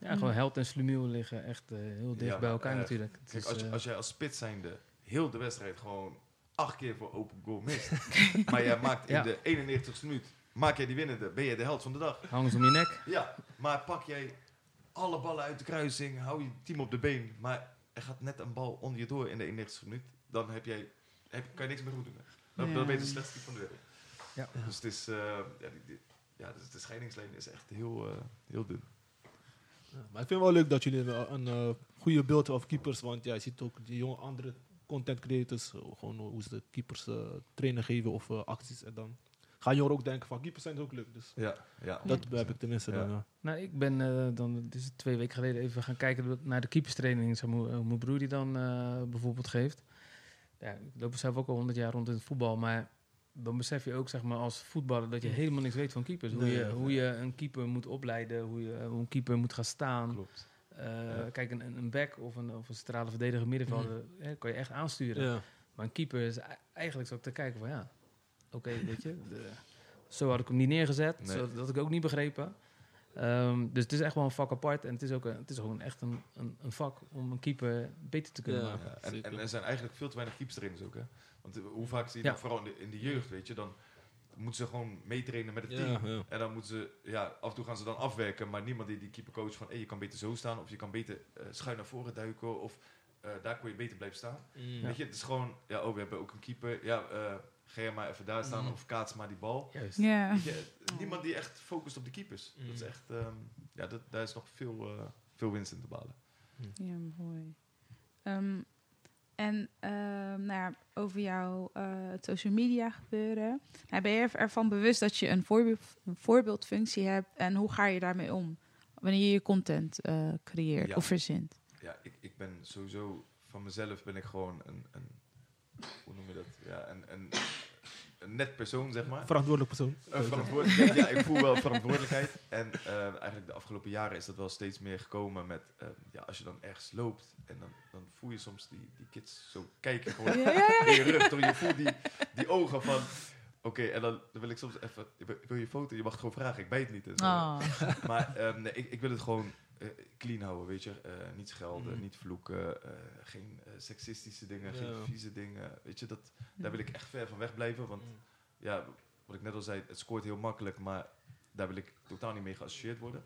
Ja, gewoon held en slumiel liggen echt eh, heel dicht Ja, bij elkaar eh, natuurlijk. Kijk, als, je- als jij als spits zijnde heel de wedstrijd gewoon acht keer voor open goal mist. maar jij maakt in Ja. de 91ste minuut, maak jij die winnende, ben je de held van de dag. hangen ze om je nek. Ja, maar pak jij alle ballen uit de kruising, hou je team op de been, maar er gaat net een bal onder je door in de 91ste minuut, dan heb jij, heb, kan je niks meer goed doen. hè. Dan, Ja. dan ben je de slechtste keeper van de wereld. Ja. Dus het is, eh, ja, die, die- ja, dus de scheidingslijn is echt heel, eh, heel dun. Ja, maar ik vind het wel leuk dat jullie een, een eh, goede beeld hebben over keepers. Want ja, je ziet ook die jonge andere content creators. gewoon hoe ze de keepers trainen geven of acties. En dan gaan jongeren ook denken van keepers zijn ook leuk. Dus Ja, ja. dat heb ik tenminste Ja. dan. ja. Nou, ik ben eh, dan, is twee weken geleden, even gaan kijken naar de keeperstraining. Zo, hoe hoe mijn broer die dan eh, bijvoorbeeld geeft. Ja, ik loop zelf ook al honderd jaar rond in het voetbal, maar dan besef je ook zeg maar, als voetballer dat je helemaal niks weet van keepers. Hoe, Nee, je, ja. hoe je een keeper moet opleiden, hoe, je, hoe een keeper moet gaan staan. Klopt. Eh, Ja. Kijk, een, een back of een, of een centrale verdediger middenvelder hè, kan je echt aansturen. Ja. Maar een keeper is ei- eigenlijk zo te kijken van ja, oké, weet je, de- zo had ik hem niet neergezet, Nee. zo, dat had ik ook niet begrepen. Ehm, dus het is echt wel een vak apart en het is ook een, het is gewoon echt een, een, een vak om een keeper beter te kunnen Ja. maken. Ja, en, er zijn eigenlijk veel te weinig keepstrainers ook, hè? Want hoe vaak zie je Ja. dat, vooral in de, in de jeugd, weet je, dan moeten ze gewoon meetrainen met het team. En dan moeten ze, ja, af en toe gaan ze dan afwerken, maar niemand die die keeper coach van, hé, je kan beter zo staan, of je kan beter eh, schuin naar voren duiken, of eh, daar kon je beter blijven staan. Mm. Weet je, het is gewoon, ja, oh, we hebben ook een keeper, ja, eh, ga je maar even daar staan, Mm. of kaats maar die bal. Juist. Niemand die echt focust op de keepers. Dat is Mm. echt, ehm, ja, dat, daar is nog veel, eh, veel winst in te behalen. Ja, mooi. Ehm, en ehm, nou ja, over jouw eh, social media gebeuren. Nou, ben je ervan bewust dat je een, voorbeeld, een voorbeeldfunctie hebt en hoe ga je daarmee om wanneer je je content eh, creëert Ja. of verzint? ja, ik, ik ben sowieso van mezelf ben ik gewoon een, een hoe noem je dat? Ja, een, een net persoon, zeg maar. Verantwoordelijk persoon. Verantwoordelijkheid, ja, ik voel wel verantwoordelijkheid. En eh, eigenlijk de afgelopen jaren is dat wel steeds meer gekomen met, eh, ja, als je dan ergens loopt en dan, dan voel je soms die, die kids zo kijken gewoon Ja, ja, ja. in je rug. Toch? Je voelt die, die ogen van, oké, en dan, dan wil ik soms even, wil je foto? Je mag het gewoon vragen, ik bijt niet. en zo. Oh. Maar ehm, nee, ik, ik wil het gewoon clean houden, weet je. Eh, niet schelden, Mhm. niet vloeken, eh, geen eh, seksistische dingen, Ja. geen vieze dingen. Weet je, dat, daar wil ik echt ver van weg blijven. Want ja, wat ik net al zei, het scoort heel makkelijk, maar daar wil ik totaal niet mee geassocieerd worden.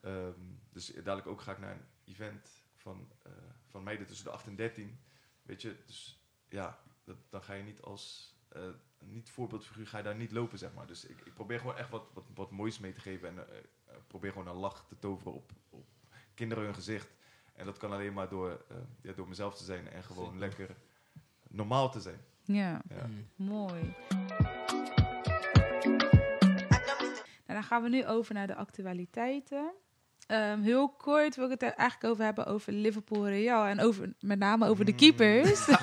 Ehm, dus dadelijk ook ga ik naar een event van, eh, van meiden tussen de 8 en 13. Weet je, dus ja, dat, dan ga je niet als eh, niet voorbeeldfiguur, ga je daar niet lopen, zeg maar. Dus ik, ik probeer gewoon echt wat, wat, wat moois mee te geven en eh, eh, probeer gewoon een lach te toveren op, op kinderen hun gezicht. En dat kan alleen maar door, eh, ja, door mezelf te zijn en gewoon Zeker. lekker normaal te zijn. Ja, Ja. Mm. mooi. En dan gaan we nu over naar de actualiteiten. Ehm, heel kort wil ik het er eigenlijk over hebben over Liverpool Real. En over, met name over de Mm. keepers. Mm.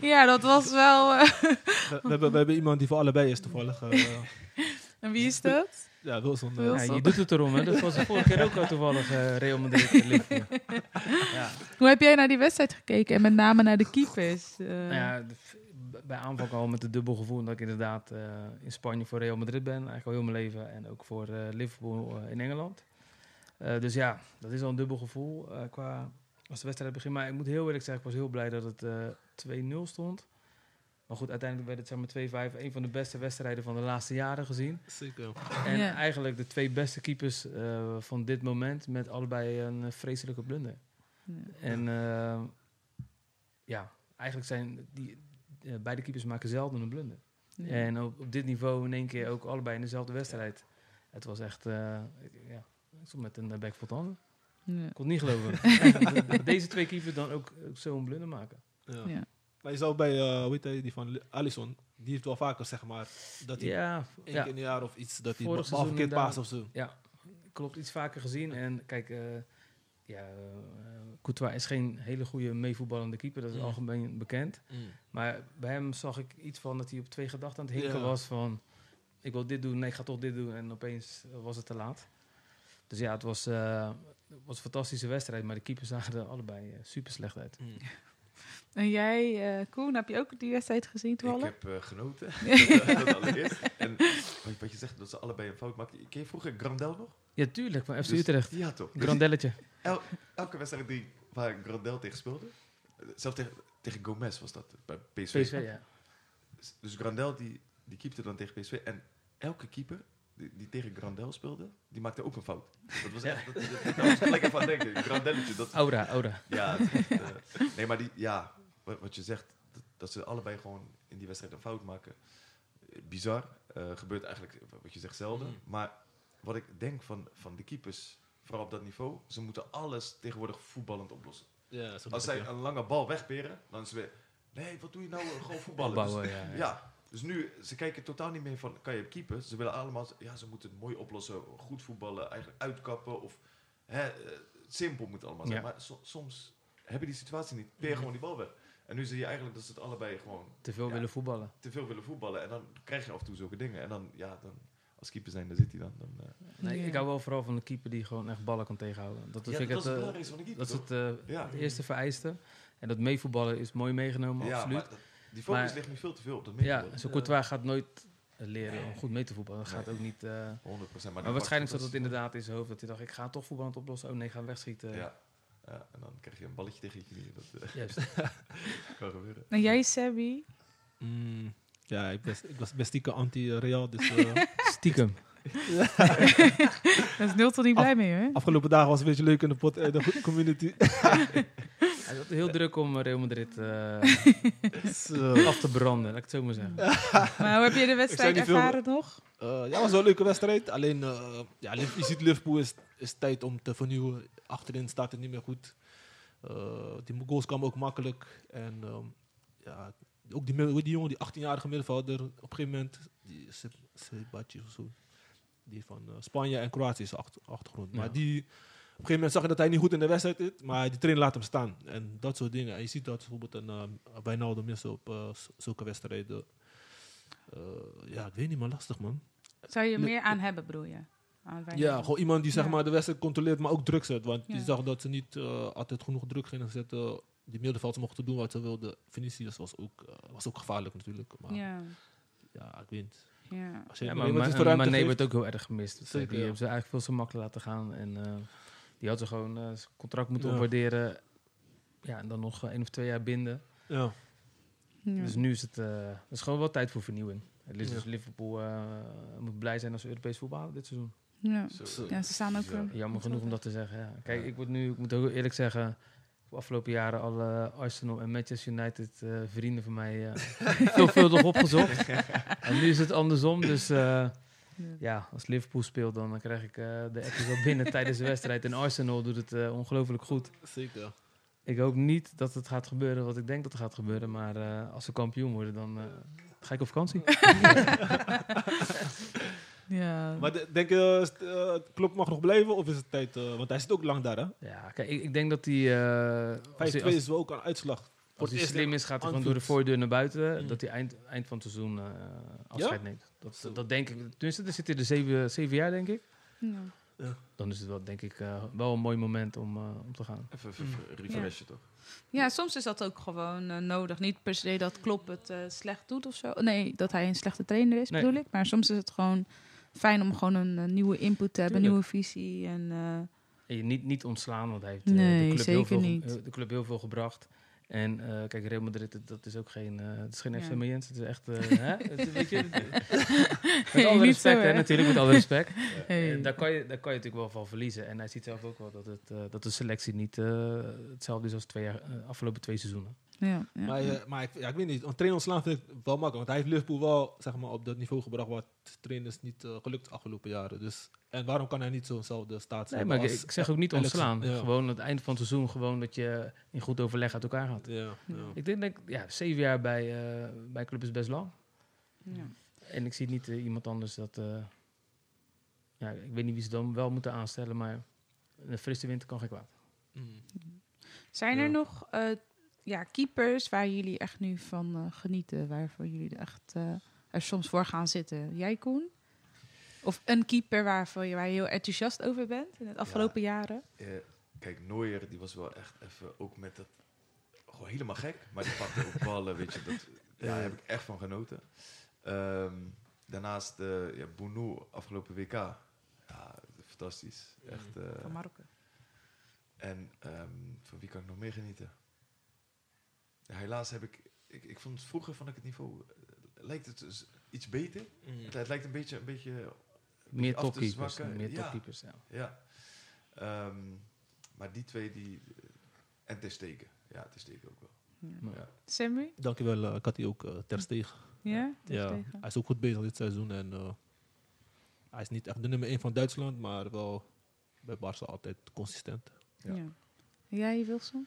ja, dat was wel... eh, We, we hebben, we hebben iemand die voor allebei is toevallig. eh, en wie is dat? Ja, Wilson. Wilson. Ja, je doet het erom, hè. Dat was de vorige keer ook al toevallig eh, Real Madrid Liverpool. Ja. Hoe heb jij naar die wedstrijd gekeken? En met name naar de keepers? Eh, Nou ja, bij aanvang al met het dubbel gevoel dat ik inderdaad eh, in Spanje voor Real Madrid ben. Eigenlijk al heel mijn leven. En ook voor eh, Liverpool in Engeland. Eh, dus ja, dat is al een dubbel gevoel eh, qua als de wedstrijd begint. Maar ik moet heel eerlijk zeggen, ik was heel blij dat het eh 2-0 stond. Maar goed, uiteindelijk werd het zeg maar 2-5. Een van de beste wedstrijden van de laatste jaren gezien. Zeker. En Ja. eigenlijk de twee beste keepers eh, van dit moment met allebei een eh, vreselijke blunder. En eh, ja, eigenlijk zijn die beide keepers maken zelden een blunder. Ja. En op, op dit niveau in één keer ook allebei in dezelfde wedstrijd. Het was echt, eh, ja, ik stond met een bek vol tanden. Ja. Ik kon het niet geloven. Dat Deze twee keepers dan ook, ook zo'n blunder maken. Ja. Ja. Maar je zou bij, hoe heet hij, die van Allison, die heeft wel vaker, zeg maar, dat hij Ja, één ja, keer in een jaar of iets, dat hij verkeerd inderdaad. paast of zo. klopt. Iets vaker gezien. En kijk, eh ja, Courtois is geen hele goede meevoetballende keeper. Dat is Mm. algemeen bekend. Maar bij hem zag ik iets van dat hij op twee gedachten aan het hinken Ja. was van... Ik wil dit doen, nee, ik ga toch dit doen. En opeens was het te laat. Dus ja, het was, was een fantastische wedstrijd. Maar de keepers zagen er allebei super slecht uit. En jij, eh Koen, heb je ook die wedstrijd gezien Ik heb eh, genoten. En wat, wat je zegt, dat ze allebei een fout maakten. Ken je vroeger Grandel nog? Ja, tuurlijk, van FC Dus- Utrecht. Ja, toch? Dus Grandelletje. el- elke wedstrijd die, waar Grandel tegen speelde, eh, zelfs tegen, tegen Gomez was dat, bij PSV. PSV, ja. Dus Grandel die, die keepte dan tegen PSV. En elke keeper die, die tegen Grandel speelde, die maakte ook een fout. Dat was echt, dat, dat, dat, daar was ik even aan denken. Grandelletje, dat, Aura, aura. ja, het eh, nee, maar die, ja, wat, wat je zegt, dat, dat ze allebei gewoon in die wedstrijd een fout maken. Eh, Bizar. Eh, gebeurt eigenlijk, wat je zegt, zelden. Mm. Maar wat ik denk van, van de keepers, vooral op dat niveau, ze moeten alles tegenwoordig voetballend oplossen. Ja, Als zij een lange bal wegperen, dan is het weer, nee, wat doe je nou? Gewoon voetballen. Dus- ja, ja. ja, dus nu, ze kijken totaal niet meer van, kan je keeper? Ze willen allemaal, ja, ze moeten het mooi oplossen, goed voetballen, eigenlijk uitkappen of, hè, eh, simpel moet het allemaal zijn. Maar so- soms heb je die situatie niet, peer gewoon die bal weg. En nu zie je eigenlijk dat ze het allebei gewoon Te veel Ja. willen voetballen. te veel willen voetballen. En dan krijg je af en toe zulke dingen. En dan, ja, dan, als keeper zijn, daar zit hij dan. dan eh, Nee, Ja. ik hou wel vooral van een keeper die gewoon echt ballen kan tegenhouden. Dat, ja, vind ik dat is het, eh, belangrijkste van de keeper, dat is het eh, Ja. de eerste vereiste. En dat meevoetballen is mooi meegenomen, ja, absoluut. maar dat- die focus Maar- ligt nu veel te veel op dat ja, meevoetballen. zo'n Courtois gaat nooit leren om goed mee te voetballen. Dat gaat ook niet... eh, 100%. maar waarschijnlijk zat het inderdaad in zijn hoofd dat hij dacht, ik ga toch voetballend oplossen. Oh nee, ga wegschieten. Ja. Ja, en dan krijg je een balletje tegen je knieën. Dat eh, Juist. kan gebeuren. En jij, Sebby? Mm, ja, ik, was, ik was best stiekem anti-Real, dus eh, Stiekem. Daar is Nilton niet blij mee, hoor. afgelopen dagen was het een beetje leuk in de, pot, eh, de community. Hij had heel druk om Real Madrid af te branden, laat ik het zo maar zeggen. Maar hoe heb je de wedstrijd veel- ervaren nog? Eh, ja, het was wel een leuke wedstrijd. Alleen, eh, ja, je ziet Liverpool is, is tijd om te vernieuwen. Achterin staat het niet meer goed. Eh, die goals kwamen ook makkelijk. En ehm, ja, ook die, die jongen, die 18-jarige middenvelder, op een gegeven moment, die Se- Sebastian of zo, die van eh, Spanje en Kroatië is achter, achtergrond. Maar Ja. die, op een gegeven moment zag je dat hij niet goed in de wedstrijd zit, maar die trainer laat hem staan. En dat soort dingen. En je ziet dat bijvoorbeeld een uh, Wijnaldum missen op eh, zulke wedstrijden. Eh, ja, ik weet niet, maar lastig man. Zou je er Le- meer aan hebben, bedoel je? Ja, gewoon iemand die zeg Ja. maar de wedstrijd controleert, maar ook druk zet. Want Ja. je zag dat ze niet eh, altijd genoeg druk gingen zetten. Die middenvelders mochten doen wat ze wilden. Vinicius was ook, eh, was ook gevaarlijk natuurlijk. Maar ja, Ja, ik weet niet. ja. Als je Ja, hem maar iemand Ma- is de ruimte Mané geeft- wordt ook heel erg gemist. Dus, Zeker, die ja. hebben ze eigenlijk veel te makkelijk laten gaan. En eh, die had ze gewoon zijn contract moeten Ja. opwaarderen. Ja, en dan nog één of twee jaar binden. Ja. Ja. Dus nu is het, eh, het is gewoon wel tijd voor vernieuwing. Het is Ja. dus Liverpool eh, moet blij zijn als ze Europees voetbal dit seizoen. Ja. Zo, ja, ze staan ook... Ja. Jammer genoeg om dat te zeggen. Ja. Kijk, Ja. ik, word nu, ik moet ook eerlijk zeggen, de afgelopen jaren alle Arsenal en Manchester United eh, vrienden van mij eh, veelvuldig opgezocht. en nu is het andersom. Dus eh, ja. ja, als Liverpool speelt, dan krijg ik eh, de appjes wel binnen tijdens de wedstrijd. En Arsenal doet het eh, ongelooflijk goed. Zeker. Ik hoop niet dat het gaat gebeuren wat ik denk dat er gaat gebeuren. Maar eh, als ze kampioen worden, dan ga ik op vakantie. Ja. Maar de- denk je, eh, Klopp mag nog blijven of is het tijd? eh, want hij zit ook lang daar, hè? 5-2 Ja, kijk, ik, ik denk dat hij... eh, als hij- als- is wel ook een uitslag. Als hij slim is, gaat hij gewoon door de voordeur naar buiten. Mm. Dat hij eind, eind van het seizoen eh, afscheid neemt. Dat, dat denk ik. Tenminste, dan zit hij er zeven, zeven jaar, denk ik. Ja. Dan is het wel, denk ik, eh, wel een mooi moment om, eh, om te gaan. Even, even, even refreshen, toch? Ja, soms is dat ook gewoon eh, nodig. Niet per se dat Klopp het eh, slecht doet of zo. Nee, dat hij een slechte trainer is, Nee. bedoel ik. Maar soms is het gewoon fijn om gewoon een, nieuwe input te hebben, een nieuwe visie. En, eh, En je niet, niet ontslaan, want hij heeft eh, Nee, de, club heel veel, niet. eh, de club heel veel gebracht. En kijk, Real Madrid, dat- is ook geen, eh het is geen Ja. FC Mayens. Het is echt, hè? Het, is- weet je, met alle respect, hè, hè? natuurlijk, met alle respect. Hey. Daar, kan je, daar kan je natuurlijk wel van verliezen. En hij ziet zelf ook wel dat, het, dat de selectie niet hetzelfde is als twee jaar, afgelopen twee seizoenen. Ja, ja. Maar, eh, maar ik, ja, ik weet niet, een trainer ontslaan vind ik wel makkelijk. Want hij heeft Liverpool wel zeg maar, op dat niveau gebracht wat trainers niet eh, gelukt de afgelopen jaren. Dus, en waarom kan hij niet zo'nzelfde staat Nee, hebben maar ik, als ik zeg ook niet ontslaan. Ja. Gewoon aan het eind van het seizoen, gewoon dat je in goed overleg uit elkaar gaat. Ja, ja. Ik denk, denk ja, zeven jaar bij, eh bij club is best lang. Ja. En ik zie niet iemand anders dat... eh, ja, ik weet niet wie ze dan wel moeten aanstellen, maar een frisse winter kan geen kwaad. Mm. Zijn er nog eh, ja, keepers waar jullie echt nu van eh, genieten? Waarvoor jullie echt eh, er soms voor gaan zitten? Jij, Koen? Of een keeper waarvoor je, waar je heel enthousiast over bent in het afgelopen jaren? Eh, kijk, Neuer, die was wel echt even ook met dat... Gewoon helemaal gek, maar die pakte ook ballen, weet je. Dat, ja, daar heb ik echt van genoten. Ehm, daarnaast eh ja, Bounou, afgelopen WK. Ja, fantastisch. Echt, eh, Van Marokko. en ehm, van wie kan ik nog meer genieten? Ja, helaas heb ik, ik... Ik vond het vroeger vond ik het niveau... eh, lijkt het dus iets beter. Mm. Het, het lijkt een beetje... Een beetje Meer af te topkeepers. zwakken. Meer Ja. topkeepers, ja. Ja. Ehm, maar die twee, die... eh, En Ter Stegen. Ja, Ter Stegen ook wel. Ja. Ja. Sammy? Dankjewel, ik had die ook eh, ter steeg. Ja? Ja, Tegen? hij is ook goed bezig dit seizoen. En, hij is niet echt de nummer 1 van Duitsland, maar wel bij Barça altijd consistent. Ja. Ja. Jij, Wilson?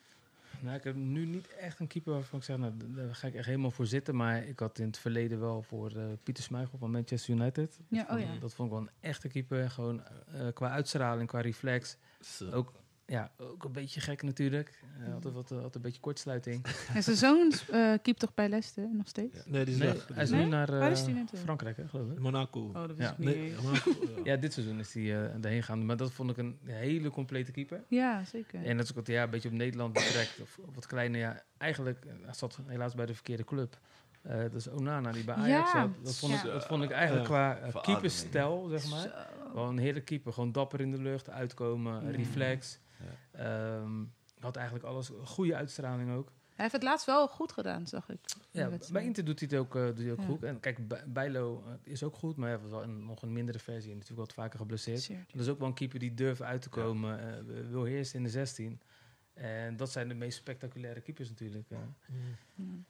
Nou, ik heb nu niet echt een keeper waarvan ik zeg, nou, daar ga ik echt helemaal voor zitten. Maar ik had in het verleden wel voor eh, Pieter Smeigel van Manchester United. Ja, dat, vond, oh ja. dat vond ik wel een echte keeper. Gewoon eh, qua uitstraling, qua reflex. Zo. Ook, ja, ook een beetje gek natuurlijk. Eh, altijd, wat, eh, altijd een beetje kortsluiting. En zijn zoon eh keept toch bij Leicester nog steeds? Ja. Nee, die is Nee, weg. hij is Nee? nu naar is eh? Frankrijk, hè, geloof ik. Monaco. Oh, dat Ja. ik niet nee. Monaco, ja. Ja, dit seizoen is hij uh, daarheen gaan. Maar dat vond ik een hele complete keeper. Ja, zeker. En dat is ook wat ja, een beetje op Nederland betrekt. Of op wat kleine, ja, eigenlijk, hij zat helaas bij de verkeerde club. Eh, dat is Onana die bij Ajax Ja. zat. Dat vond, ik, dat vond ik eigenlijk qua uh, keeperstijl, zeg maar. Zo. Wel een heerlijke keeper. Gewoon dapper in de lucht, uitkomen, Ja. reflex. Ehm, had eigenlijk alles, goede uitstraling ook. Hij heeft het laatst wel goed gedaan, zag ik. Ja, bij Inter doet hij het ook, eh, doet hij ook Ja. goed. En kijk, Bij- Bijlo eh, is ook goed, maar hij was wel een, nog een mindere versie. En natuurlijk wat vaker geblesseerd. Zeer. Dat is ook wel een keeper die durft uit te komen, eh, wil heersen in de 16. En dat zijn de meest spectaculaire keepers natuurlijk. Mm.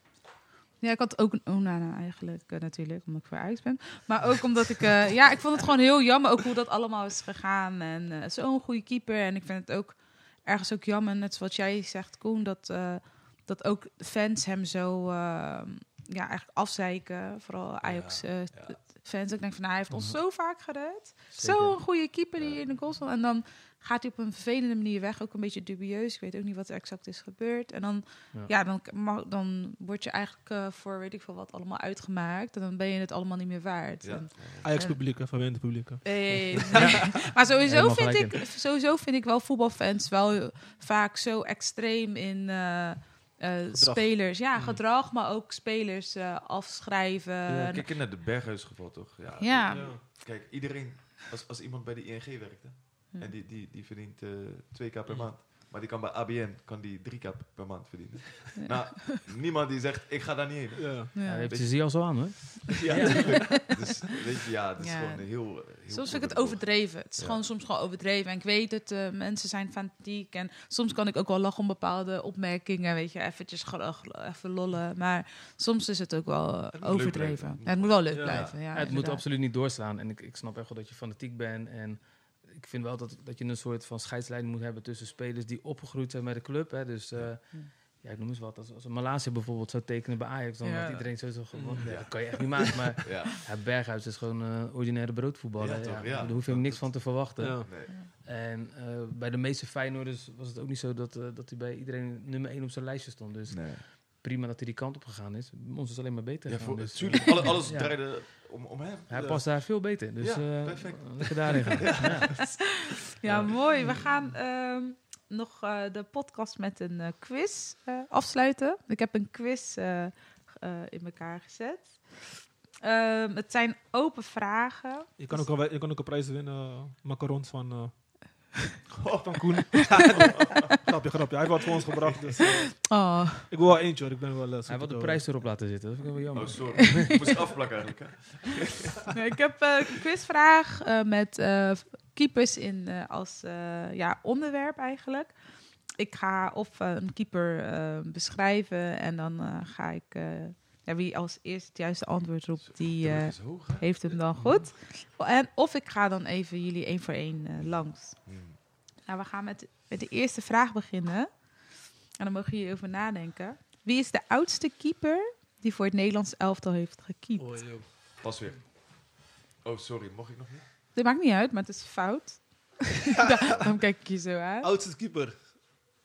Ja, ik had ook een Onana eigenlijk, eh, natuurlijk, omdat ik voor Ajax ben. Maar ook omdat ik, eh, ja, ik vond het gewoon heel jammer ook hoe dat allemaal is gegaan. En eh, zo'n goede keeper. En ik vind het ook ergens ook jammer, net zoals jij zegt, Koen, dat, eh, dat ook fans hem zo, eh, ja, eigenlijk afzeiken. Vooral Ajax eh, ja. Fans. Ik denk van, nou, hij heeft ons zo vaak gered. Zo'n goede keeper die in de goal stond. En dan gaat hij op een vervelende manier weg. Ook een beetje dubieus. Ik weet ook niet wat er exact is gebeurd. En dan, Ja. ja. dan, mag, dan word je eigenlijk eh, voor weet ik veel wat allemaal uitgemaakt. En dan ben je het allemaal niet meer waard. Ja. En, Ajax-publiek, hè, verwende publiek. eh, Maar sowieso vind, ik, sowieso vind ik wel voetbalfans wel vaak zo extreem in eh, eh, spelers. Ja, Mm. gedrag, maar ook spelers eh, afschrijven. Ja, kijk naar de Berghuisgeval toch? Ja. Ja. Ja. Kijk, iedereen, als, als iemand bij de ING werkt, hè, Ja. en die, die, die verdient eh 2k per Mm. maand, maar die kan bij ABN kan die 3k per maand verdienen. Ja. Nou, niemand die zegt, ik ga daar niet heen. Ja. Ja. Ja, heeft ze zie al zo aan, hoor. Ja, dus weet je, ja, het is Ja. gewoon een heel, heel Soms vind ik het overdreven. Het is Ja. gewoon soms gewoon overdreven. En ik weet het, eh, mensen zijn fanatiek. En soms kan ik ook wel lachen om bepaalde opmerkingen. Weet je, eventjes gewoon even lollen. Maar soms is het ook wel eh, overdreven. het moet wel leuk blijven. Ja, Ja, het moet absoluut niet doorslaan. En ik, ik snap echt wel dat je fanatiek bent. En ik vind wel dat, dat je een soort van scheidslijn moet hebben tussen spelers die opgegroeid zijn bij de club. Hè. Dus eh, ja, ik noem eens wat. Als, als een Malaysia bijvoorbeeld zou tekenen bij Ajax, dan Ja. had iedereen sowieso gewoon... Ja. Ja, dat kan je echt niet maken. Maar Ja, ja, Berghuis is gewoon een ordinaire broodvoetballer. Ja, Ja, toch, ja. Daar hoef je hem niks van te verwachten. Ja. nee. En eh, bij de meeste Feyenoorders was het ook niet zo dat, eh, dat hij bij iedereen nummer 1 op zijn lijstje stond. Dus nee. prima dat hij die kant op gegaan is. Ons is alleen maar beter Ja, gegaan. voor, dus, tuurlijk, alles Ja. draaide om, om hem. Hij Ja. past daar veel beter. Dus Ja, eh, perfect. lekker daarin gaan. Ja. Ja, mooi. We gaan ehm, nog eh, de podcast met een eh, quiz eh, afsluiten. Ik heb een quiz eh, eh, in elkaar gezet. Ehm, het zijn open vragen. Je kan ook, al, je kan ook een prijs winnen, eh, macarons van... Oh, van Koen. grapje, grapje. Hij heeft wat voor ons gebracht. Dus, Oh, ik wil wel eentje hoor. Ik ben wel... uh, Hij wil de prijs erop laten zitten. Dat vind ik wel jammer. Oh, sorry. ik moest het afplakken eigenlijk. Hè? Nee, ik heb eh, een quizvraag eh, met eh, keepers in, eh, als eh, ja, onderwerp eigenlijk. Ik ga of een keeper eh, beschrijven en dan eh, ga ik... wie als eerste het juiste antwoord roept, die eh, hoog, heeft hem dan goed. En, of ik ga dan even jullie één voor één eh, langs. Hmm. Nou, we gaan met, met de eerste vraag beginnen. En dan mogen jullie over nadenken. Wie is de oudste keeper die voor het Nederlands elftal heeft gekiept? Oh, joh. Pas weer. Oh, sorry. Mocht ik nog niet? Dit maakt niet uit, maar het is fout. Da- Daarom kijk ik je zo aan. Oudste keeper.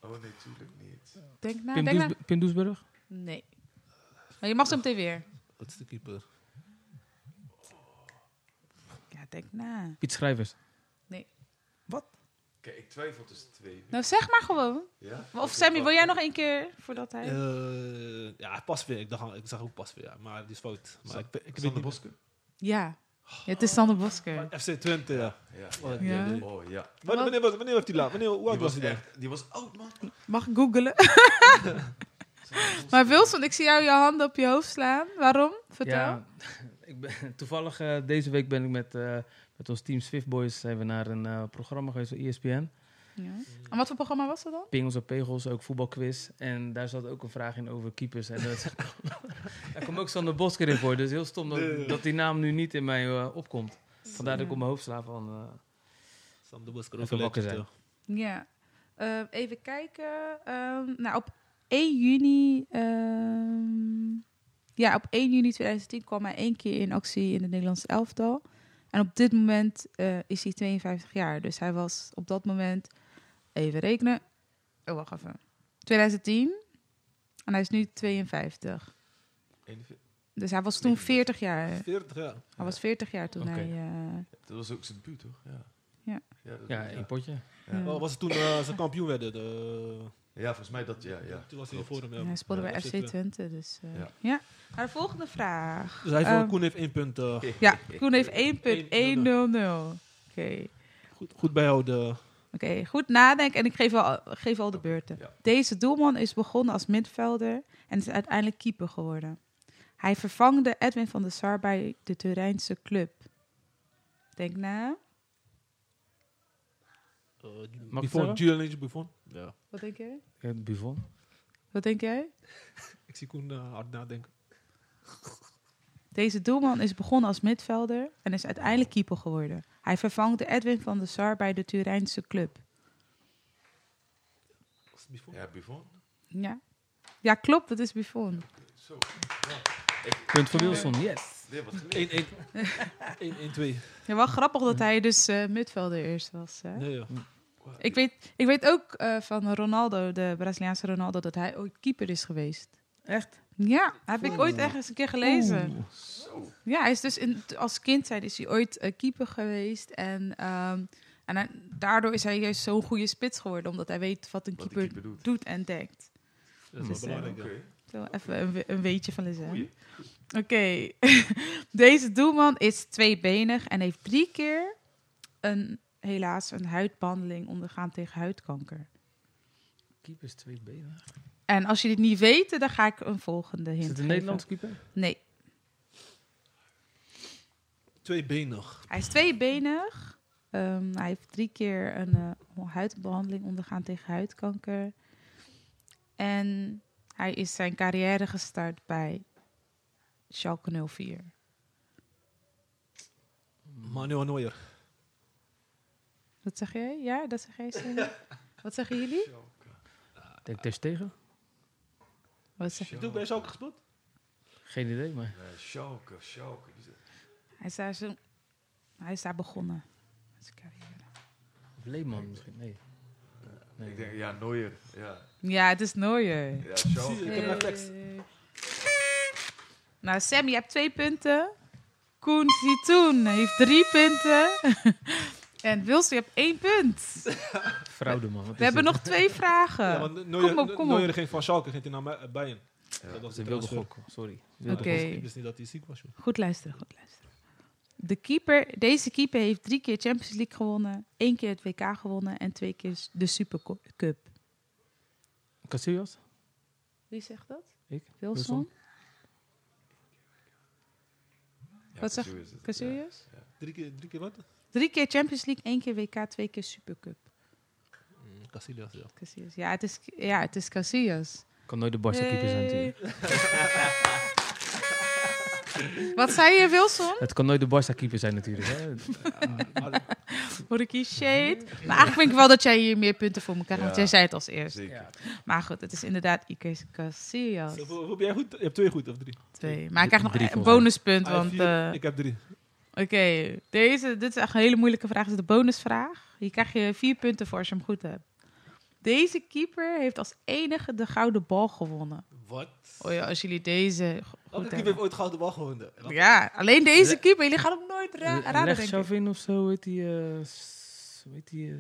Oh, nee, tuurlijk niet. Denk na, Pim, denk na. Does- Pim Doesburg? Nee. Maar je mag zo meteen weer. Oudste keeper. Ja, denk na. Piet Schrijvers? Kijk, ik twijfel tussen twee. Nou, zeg maar gewoon. Ja? Of Sammy, wil jij nog één keer voordat hij... Eh, ja, pas weer. Ik, dacht, ik zag ook pas weer. Ja. Maar die is fout. Maar ik, ik weet Sander niet. Boske? Ja. ja, het is Sander Bosker. Maar FC Twente, ja. Ja. Oh, Ja. nee, nee. Oh, ja. Wanneer, wanneer, was- wanneer heeft hij laat? Wanneer, hoe Die oud was was, hij dan? echt, die was oud, man. Mag ik googelen? maar Wilson, ik zie jou je handen op je hoofd slaan. Waarom? Vertel. Ja, ik ben, toevallig eh, deze week ben ik met, eh, met ons team Swift Boys zijn we naar een eh, programma geweest van ESPN. Ja. En wat voor programma was dat dan? Pingels en Pegels, ook voetbalquiz. En daar zat ook een vraag in over keepers. En dat, daar kwam ook Sander Bosker in voor. Dus heel stom dat, dat die naam nu niet in mij opkomt. Vandaar dat ik op mijn hoofd sla van... eh, de Bosker Even wakker zijn. Ja. Eh, even kijken. Ehm, nou, op 1 juni... ehm, ja, op 1 juni 2010 kwam hij één keer in actie in het Nederlands elftal. En op dit moment eh, is hij 52 jaar. Dus hij was op dat moment... Even rekenen. Oh, wacht even. 2010. En hij is nu 52. 41. Dus hij was toen 40 jaar. 40 jaar. Hij was 40 jaar toen hij... eh, Dat was ook zijn debuut, toch? Ja. Ja. Ja, dat- ja, één potje. Ja. Ja. Oh, was het toen eh, ze kampioen werden? De, Ja, volgens mij dat, ja. ja. Toen was hij voor hem. Ja. Ja, bij FC Twente. Dus, eh, ja. Ja. Maar de volgende vraag. Dus hij heeft, Ehm, Koen heeft één punt. eh, Ja, Koen heeft 1.100. Oké. goed, goed bijhouden. Oké, goed nadenken en ik geef al, geef al de beurten. Ja. Deze doelman is begonnen als middenvelder en is uiteindelijk keeper geworden. Hij vervangde Edwin van der Sar bij de Turijnse club. Denk na. Uh, Buffon? Julian Buffon. Ja. Wat denk jij? Ja, Buffon. Wat denk jij? Ik zie Koen eh, hard nadenken. Deze doelman is begonnen als middenvelder en is uiteindelijk keeper geworden. Hij vervangde Edwin van der Sar bij de Turijnse club. Was het Buffon? Ja, Buffon. Ja, ja klopt, dat is Buffon. Zo. Ja. Ik, Punt voor Wilson, yes. Dit wat geleerd. 1-1. 1-1-2. Ja, wel grappig dat hij dus eh middenvelder eerst was. Hè? Nee, ja. Ik, weet, ik weet ook eh, van Ronaldo, de Braziliaanse Ronaldo, dat hij ooit keeper is geweest. Echt? Ja, heb ik ooit ergens een keer gelezen. Zo. Ja, hij is dus in, als kind zijn, is hij ooit eh, keeper geweest. En, ehm, en hij- daardoor is hij juist zo'n goede spits geworden, omdat hij weet wat een Wat de keeper, keeper doet. doet en denkt. Dat is Dus, wel eh, belangrijk. Even een, een weetje van Lisanne. Oké, deze doelman is tweebenig en heeft drie keer een, helaas een huidbehandeling ondergaan tegen huidkanker. Keepers twee benen. En als je dit niet weet, dan ga ik een volgende hint Is het een. Nederlandse keeper? Nee, Tweebenig. hij is tweebenig. Ehm, hij heeft drie keer een eh, huidbehandeling ondergaan tegen huidkanker. En hij is zijn carrière gestart bij Schalke 04. Manuel Neuer. Wat zeg jij? Ja, dat zeg jij. Wat zeggen jullie? Denk Ter Stegen? Wat zeg hij ook bij Schalke gespeeld? Geen idee, maar... Nee, Schalke, Schalke. Hij is daar, zo, hij is daar begonnen. met zijn carrière. Of Leeman misschien? Nee. nee. Ik denk, ja, Neuer. Ja, Ja, het is Neuer. ja je, Schalke. ik heb een reflex. Hey. Nou, Sam, je hebt twee punten. Koen Zitoen heeft drie punten. en Wilson, je hebt één punt. Fraude, man. We hebben dit? nog twee vragen. Ja, want kom op, kom op. Ging van Schalke ging hij naar Bayern. Ja. Dat was de wilde gok, sorry. Oké. ik wist- Ik wist niet dat hij ziek was. joh. Goed luisteren, goed luisteren. De keeper, deze keeper heeft drie keer Champions League gewonnen, één keer het WK gewonnen en twee keer de Supercup. Casillas? Wie zegt dat? Ik? Wilson? Wilson? Ja, Wat zeg- zo is het. Casillas? Drie keer, drie keer wat? Drie keer Champions League, één keer WK, twee keer Supercup. Mm, Casillas, ja. Casillas. Ja, het is, ja, het is Casillas. Kan nooit de Barca keeper zijn natuurlijk. Wat zei je, Wilson? Het kan nooit de Barca keeper zijn natuurlijk. Hè? Hoor ik hier shade? Maar eigenlijk vind ik wel dat jij hier meer punten voor moet krijgen, want jij zei het als eerst. Zeker. Ja. Maar goed, het is inderdaad Iker Casillas. Zo, Hoe hoe heb jij goed? Je hebt twee goed of drie? Twee. Maar ik krijg nog Drie een bonuspunt, Ah, want... eh, ik heb drie. Oké, deze, dit is echt een hele moeilijke vraag. Dit is de bonusvraag. Hier krijg je vier punten voor als je hem goed hebt. Deze keeper heeft als enige de gouden bal gewonnen. Wat? Oh ja, als jullie deze goed keeper heeft ooit gouden bal gewonnen? Ja, alleen deze keeper. Jullie gaan hem nooit ra raden, denk Leg ik. Chavin of zo, weet die... eh, s- weet die... eh,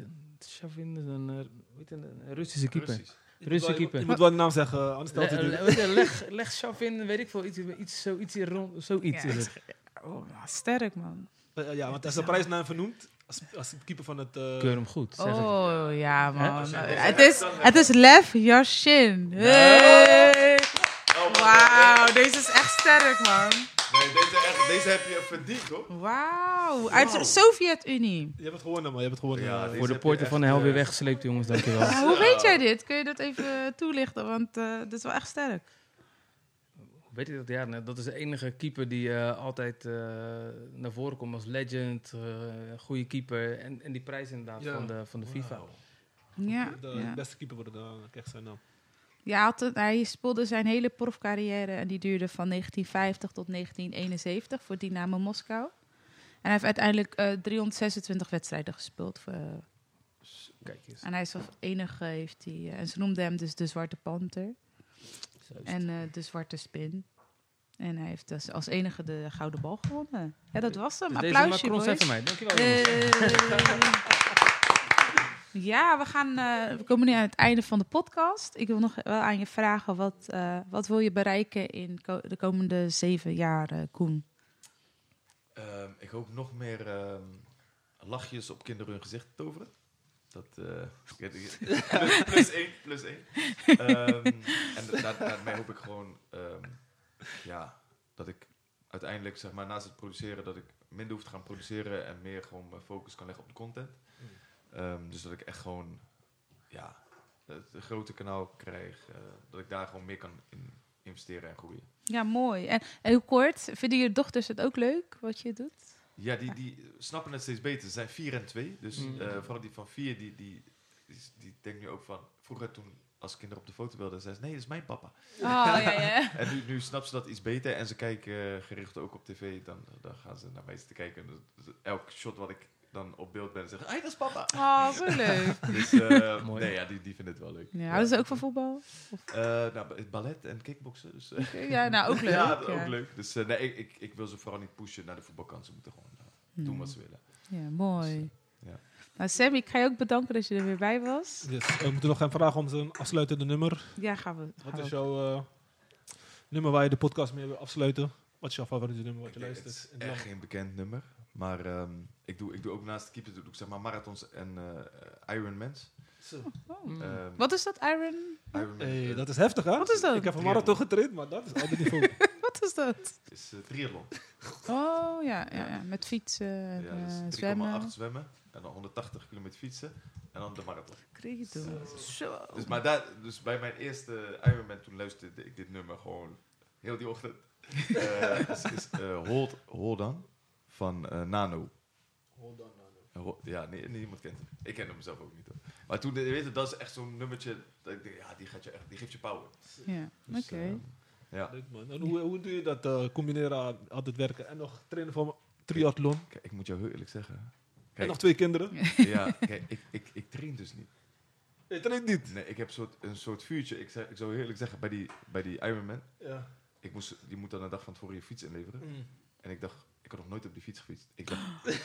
Chavin is een, eh, weet een, een Russische keeper. Precies. Je Russische moet wel- keeper. Je moet wel de naam zeggen, anders stelt het niet. leg, leg Chavin, weet ik veel, iets, iets, zoiets hier rond, zoiets Ja. Oh, sterk, man. Eh, ja, want hij is een prijsnaam vernoemd als, als keeper van het... eh, Keur hem goed, zeg het. Oh, ja, man. Als Eh, Het is, het is Lev Yashin. Hey. Wauw, deze is echt sterk, man. Nee, deze, echt, deze heb je verdiend, hoor. Wauw. Uit de Sovjet-Unie. Je hebt het gewonnen, man. Je hebt het gewonnen. Ja, Voor de poorten van de hel weer eh, weggesleept, jongens, dankjewel. Hoe weet jij dit? Kun je dat even toelichten? Want eh dit is wel echt sterk. Weet je dat? Ja, nou, dat is de enige keeper die eh, altijd eh, naar voren komt als legend, eh goede keeper. En, en die prijs inderdaad Ja. van de, van de FIFA. Wauw. Ja, De ja. beste keeper worden, dan krijg je zijn naam. Ja, hij had het- hij speelde zijn hele profcarrière en die duurde van 1950 tot 1971 voor Dynamo Moskou. En hij heeft uiteindelijk eh, 326 wedstrijden gespeeld. Voor, eh, Kijk eens. en hij is als enige heeft hij. eh, en ze noemden hem dus de Zwarte Panter en eh, de Zwarte Spin. En hij heeft dus als enige de gouden bal gewonnen. Ja, dat was hem. Dus Applausje, boys. mij. Dankjewel. Eh, Ja, we, gaan, eh, we komen nu aan het einde van de podcast. Ik wil nog wel aan je vragen, wat, eh, wat wil je bereiken in ko- de komende zeven jaar, eh, Koen? Ehm, ik hoop nog meer ehm, lachjes op kinderen hun gezicht te toveren. Dat, eh, ik- plus, plus één, plus één. Ehm, en daar, daarmee hoop ik gewoon, ehm, ja, dat ik uiteindelijk, zeg maar, naast het produceren, dat ik minder hoef te gaan produceren en meer gewoon mijn focus kan leggen op de content. Ehm, dus dat ik echt gewoon, ja, het een grote kanaal krijg, eh, dat ik daar gewoon meer kan in investeren en groeien. Ja, mooi. En, en hoe kort, vinden je dochters het ook leuk wat je doet? Ja, die, die snappen het steeds beter. Ze zijn vier en twee. Dus Mm. eh, vooral die van vier, die, die, die, die denkt nu ook van... Vroeger toen, als kinderen op de foto wilden, zei ze... Nee, dat is mijn papa. Oh, ja, ja. En nu, nu snapt ze dat iets beter. En ze kijken eh, gericht ook op tv. Dan, dan gaan ze naar mij zitten kijken. En dus elk shot wat ik dan op beeld ben, zeggen... Hey, dat is papa. Oh, zo leuk. Dus eh, Mooi. nee, ja, die, die vinden het wel leuk. Ja, houden ze ook van voetbal? Eh, nou, ba- ballet en kickboksen. Dus, eh, Ja, nou, ook leuk. ja, ja. ook leuk. Dus eh, nee, ik, ik, ik wil ze vooral niet pushen naar de voetbalkant. Ze moeten gewoon doen wat ze willen. Ja, mooi. Ja. Nou, Sammy, ik ga je ook bedanken dat je er weer bij was. Yes. We moeten nog gaan vragen om zijn afsluitende nummer. Ja, gaan we. gaan Wat we is jouw eh, nummer waar je de podcast mee wil afsluiten? Wat is jouw favoriete nummer wat je Oké, het luistert? is echt geen bekend nummer. Maar ehm, ik, doe, ik doe ook naast keeper doe ik zeg maar marathons en eh Ironmans. Zo. Oh. Ehm, Wat is dat, Iron? Ironman Hey, eh, dat is heftig, hè? Wat is dat? Ik heb een marathon getraind, maar dat is ander niveau. Wat is dat? is eh, triathlon. Oh, ja, ja, ja. met fietsen, en, Ja, dus 3,8 zwemmen. zwemmen. En dan 180 kilometer fietsen. En dan de marathon. Credo. Zo. Dus, maar daar, dus bij mijn eerste Ironman toen luisterde ik dit nummer gewoon heel die ochtend. Eh is is eh, Hold, Hold On van eh, Nano. Eh, Ho- Ja, nee, niemand kent hem. Ik ken hem zelf ook niet hoor. Maar toen, je weet het, dat is echt zo'n nummertje. Dat ik denk, ja, die, gaat je echt, die geeft je power. Ja, Dus, oké. eh, ja. Leuk, man. En hoe, hoe doe je dat eh, combineren, aan altijd werken en nog trainen voor triathlon? Kijk, ik moet jou heel eerlijk zeggen. En nog twee kinderen? ja, kijk, ik, ik, ik train dus niet. Je traint niet? Nee, ik heb soort, een soort vuurtje. Ik, zeg, ik zou heel eerlijk zeggen, bij die, bij die Ironman, Ja. ik moest, je moet dan een dag van tevoren je fiets inleveren. Mm. En ik dacht, ik had nog nooit op die fiets gefietst. Ik dacht,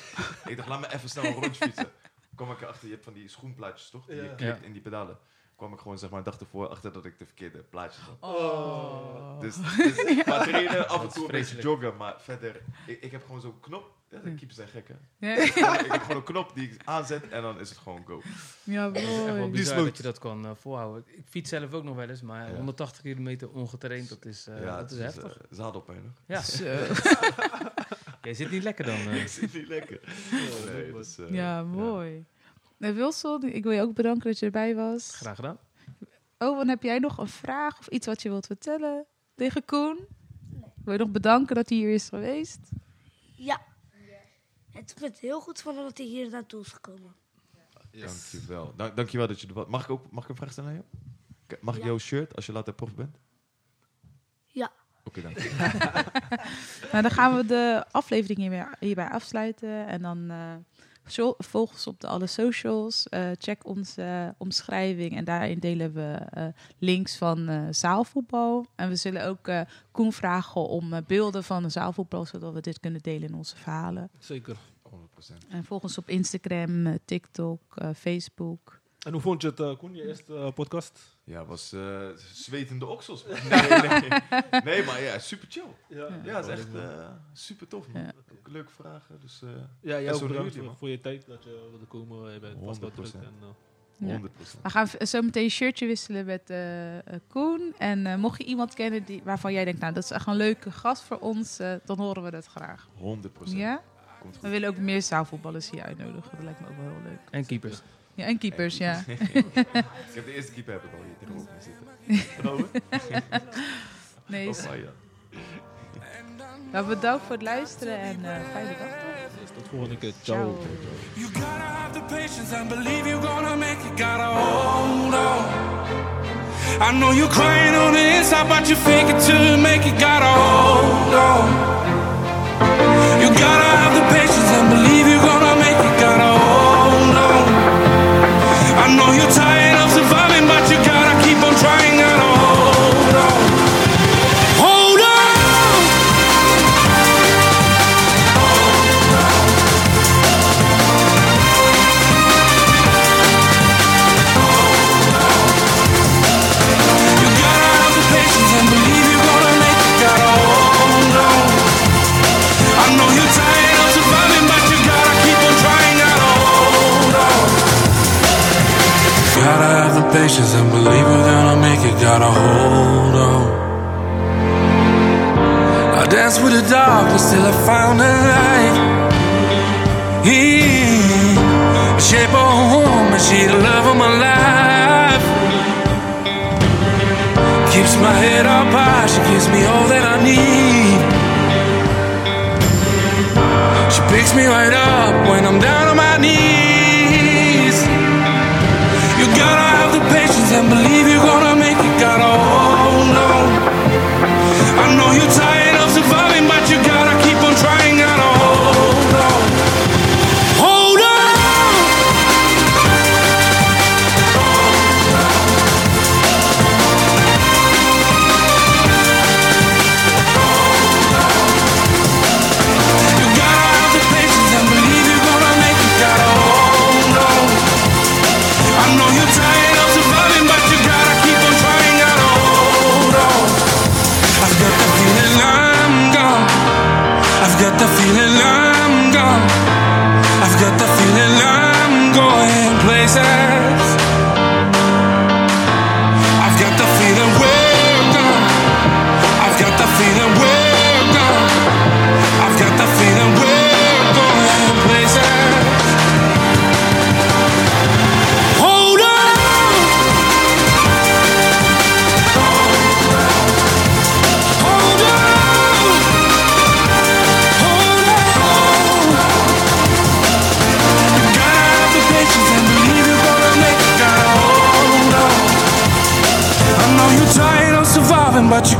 ik dacht laat me even snel een rondje fietsen. Kom ik erachter, je hebt van die schoenplaatjes toch? Die Ja. je klikt Ja. in die pedalen. kwam ik gewoon zeg maar een dag ervoor achter dat ik de verkeerde plaatjes had. Oh. Dus, dus qua trainen af en toe een beetje joggen, maar verder, ik, ik heb gewoon zo'n knop. Ja, de keepers zijn gek, hè? Ja, ik heb gewoon een knop die ik aanzet en dan is het gewoon go. ja Het is echt wel bizar dat je dat kan eh, volhouden. Ik fiets zelf ook nog wel eens, maar Ja. 180 kilometer ongetraind, dat is, eh, ja, dat is is heftig. eh, zadelpijn nog. Ja. jij zit niet lekker dan. eh. Ik zit niet lekker. Nee, dus, eh, Ja, mooi. En Wilson, ik wil je ook bedanken dat je erbij was. Graag gedaan. Oh, en heb jij nog een vraag of iets wat je wilt vertellen tegen Koen? Wil je nog bedanken dat hij hier is geweest? Ja. Het is heel goed van hem dat hij hier naartoe is gekomen. Dankjewel. Dank, dankjewel dat je er was. Mag ik ook mag ik een vraag stellen aan jou? Mag ik Ja. jouw shirt als je later prof bent? Oké, dank. Nou, dan gaan we de aflevering hierbij, hierbij afsluiten. En dan eh, zo- volg ons op de alle socials. eh, check onze omschrijving. En daarin delen we eh, links van eh, zaalvoetbal. En we zullen ook eh, Koen vragen om eh, beelden van de zaalvoetbal. Zodat we dit kunnen delen in onze verhalen. Zeker. 100%. En volg ons op Instagram, eh, TikTok, eh, Facebook. En hoe vond je het, eh, Koen, je eerste eh, podcast? Ja, was eh, zwetende oksels. Nee, nee. nee, maar ja, super chill. Ja, Ja, het is echt eh, super tof, man. Ja. Ook leuke vragen. Dus eh Ja, jij ook bedankt voor, je tijd dat je wilde komen. Je bent vast wel druk. 100%. En, eh, Ja. 100%. We gaan zo meteen een shirtje wisselen met Koen. En eh, mocht je iemand kennen die, waarvan jij denkt, nou dat is echt een leuke gast voor ons, dan horen we dat graag. 100%. Ja? Komt We willen ook meer zaalvoetballers hier uitnodigen. Dat lijkt me ook wel heel leuk. En keepers. Ja, en keepers, ja. Ik heb de eerste keeper heb ik al hier tegenover me zitten. Nee, ah, ja. nou, bedankt voor het luisteren en eh, fijne dag. tot de volgende keer. Ciao. Ciao. You gotta have the patience and believe you're gonna make it. Gotta hold on. I know you're crying on the inside, but you fake it till you make it. Gotta hold on. You gotta have the patience surviving, but Gotta hold on. I dance with the darkness till I found the light. Yeah. Shape of home and she the love of my life. Keeps my head up high, she gives me all that I need. She picks me right up when I'm down on my knees. You gotta have the patience and believe you're gonna make it. Gotta hold on. I know you're tired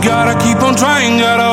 gotta keep on trying. Gotta.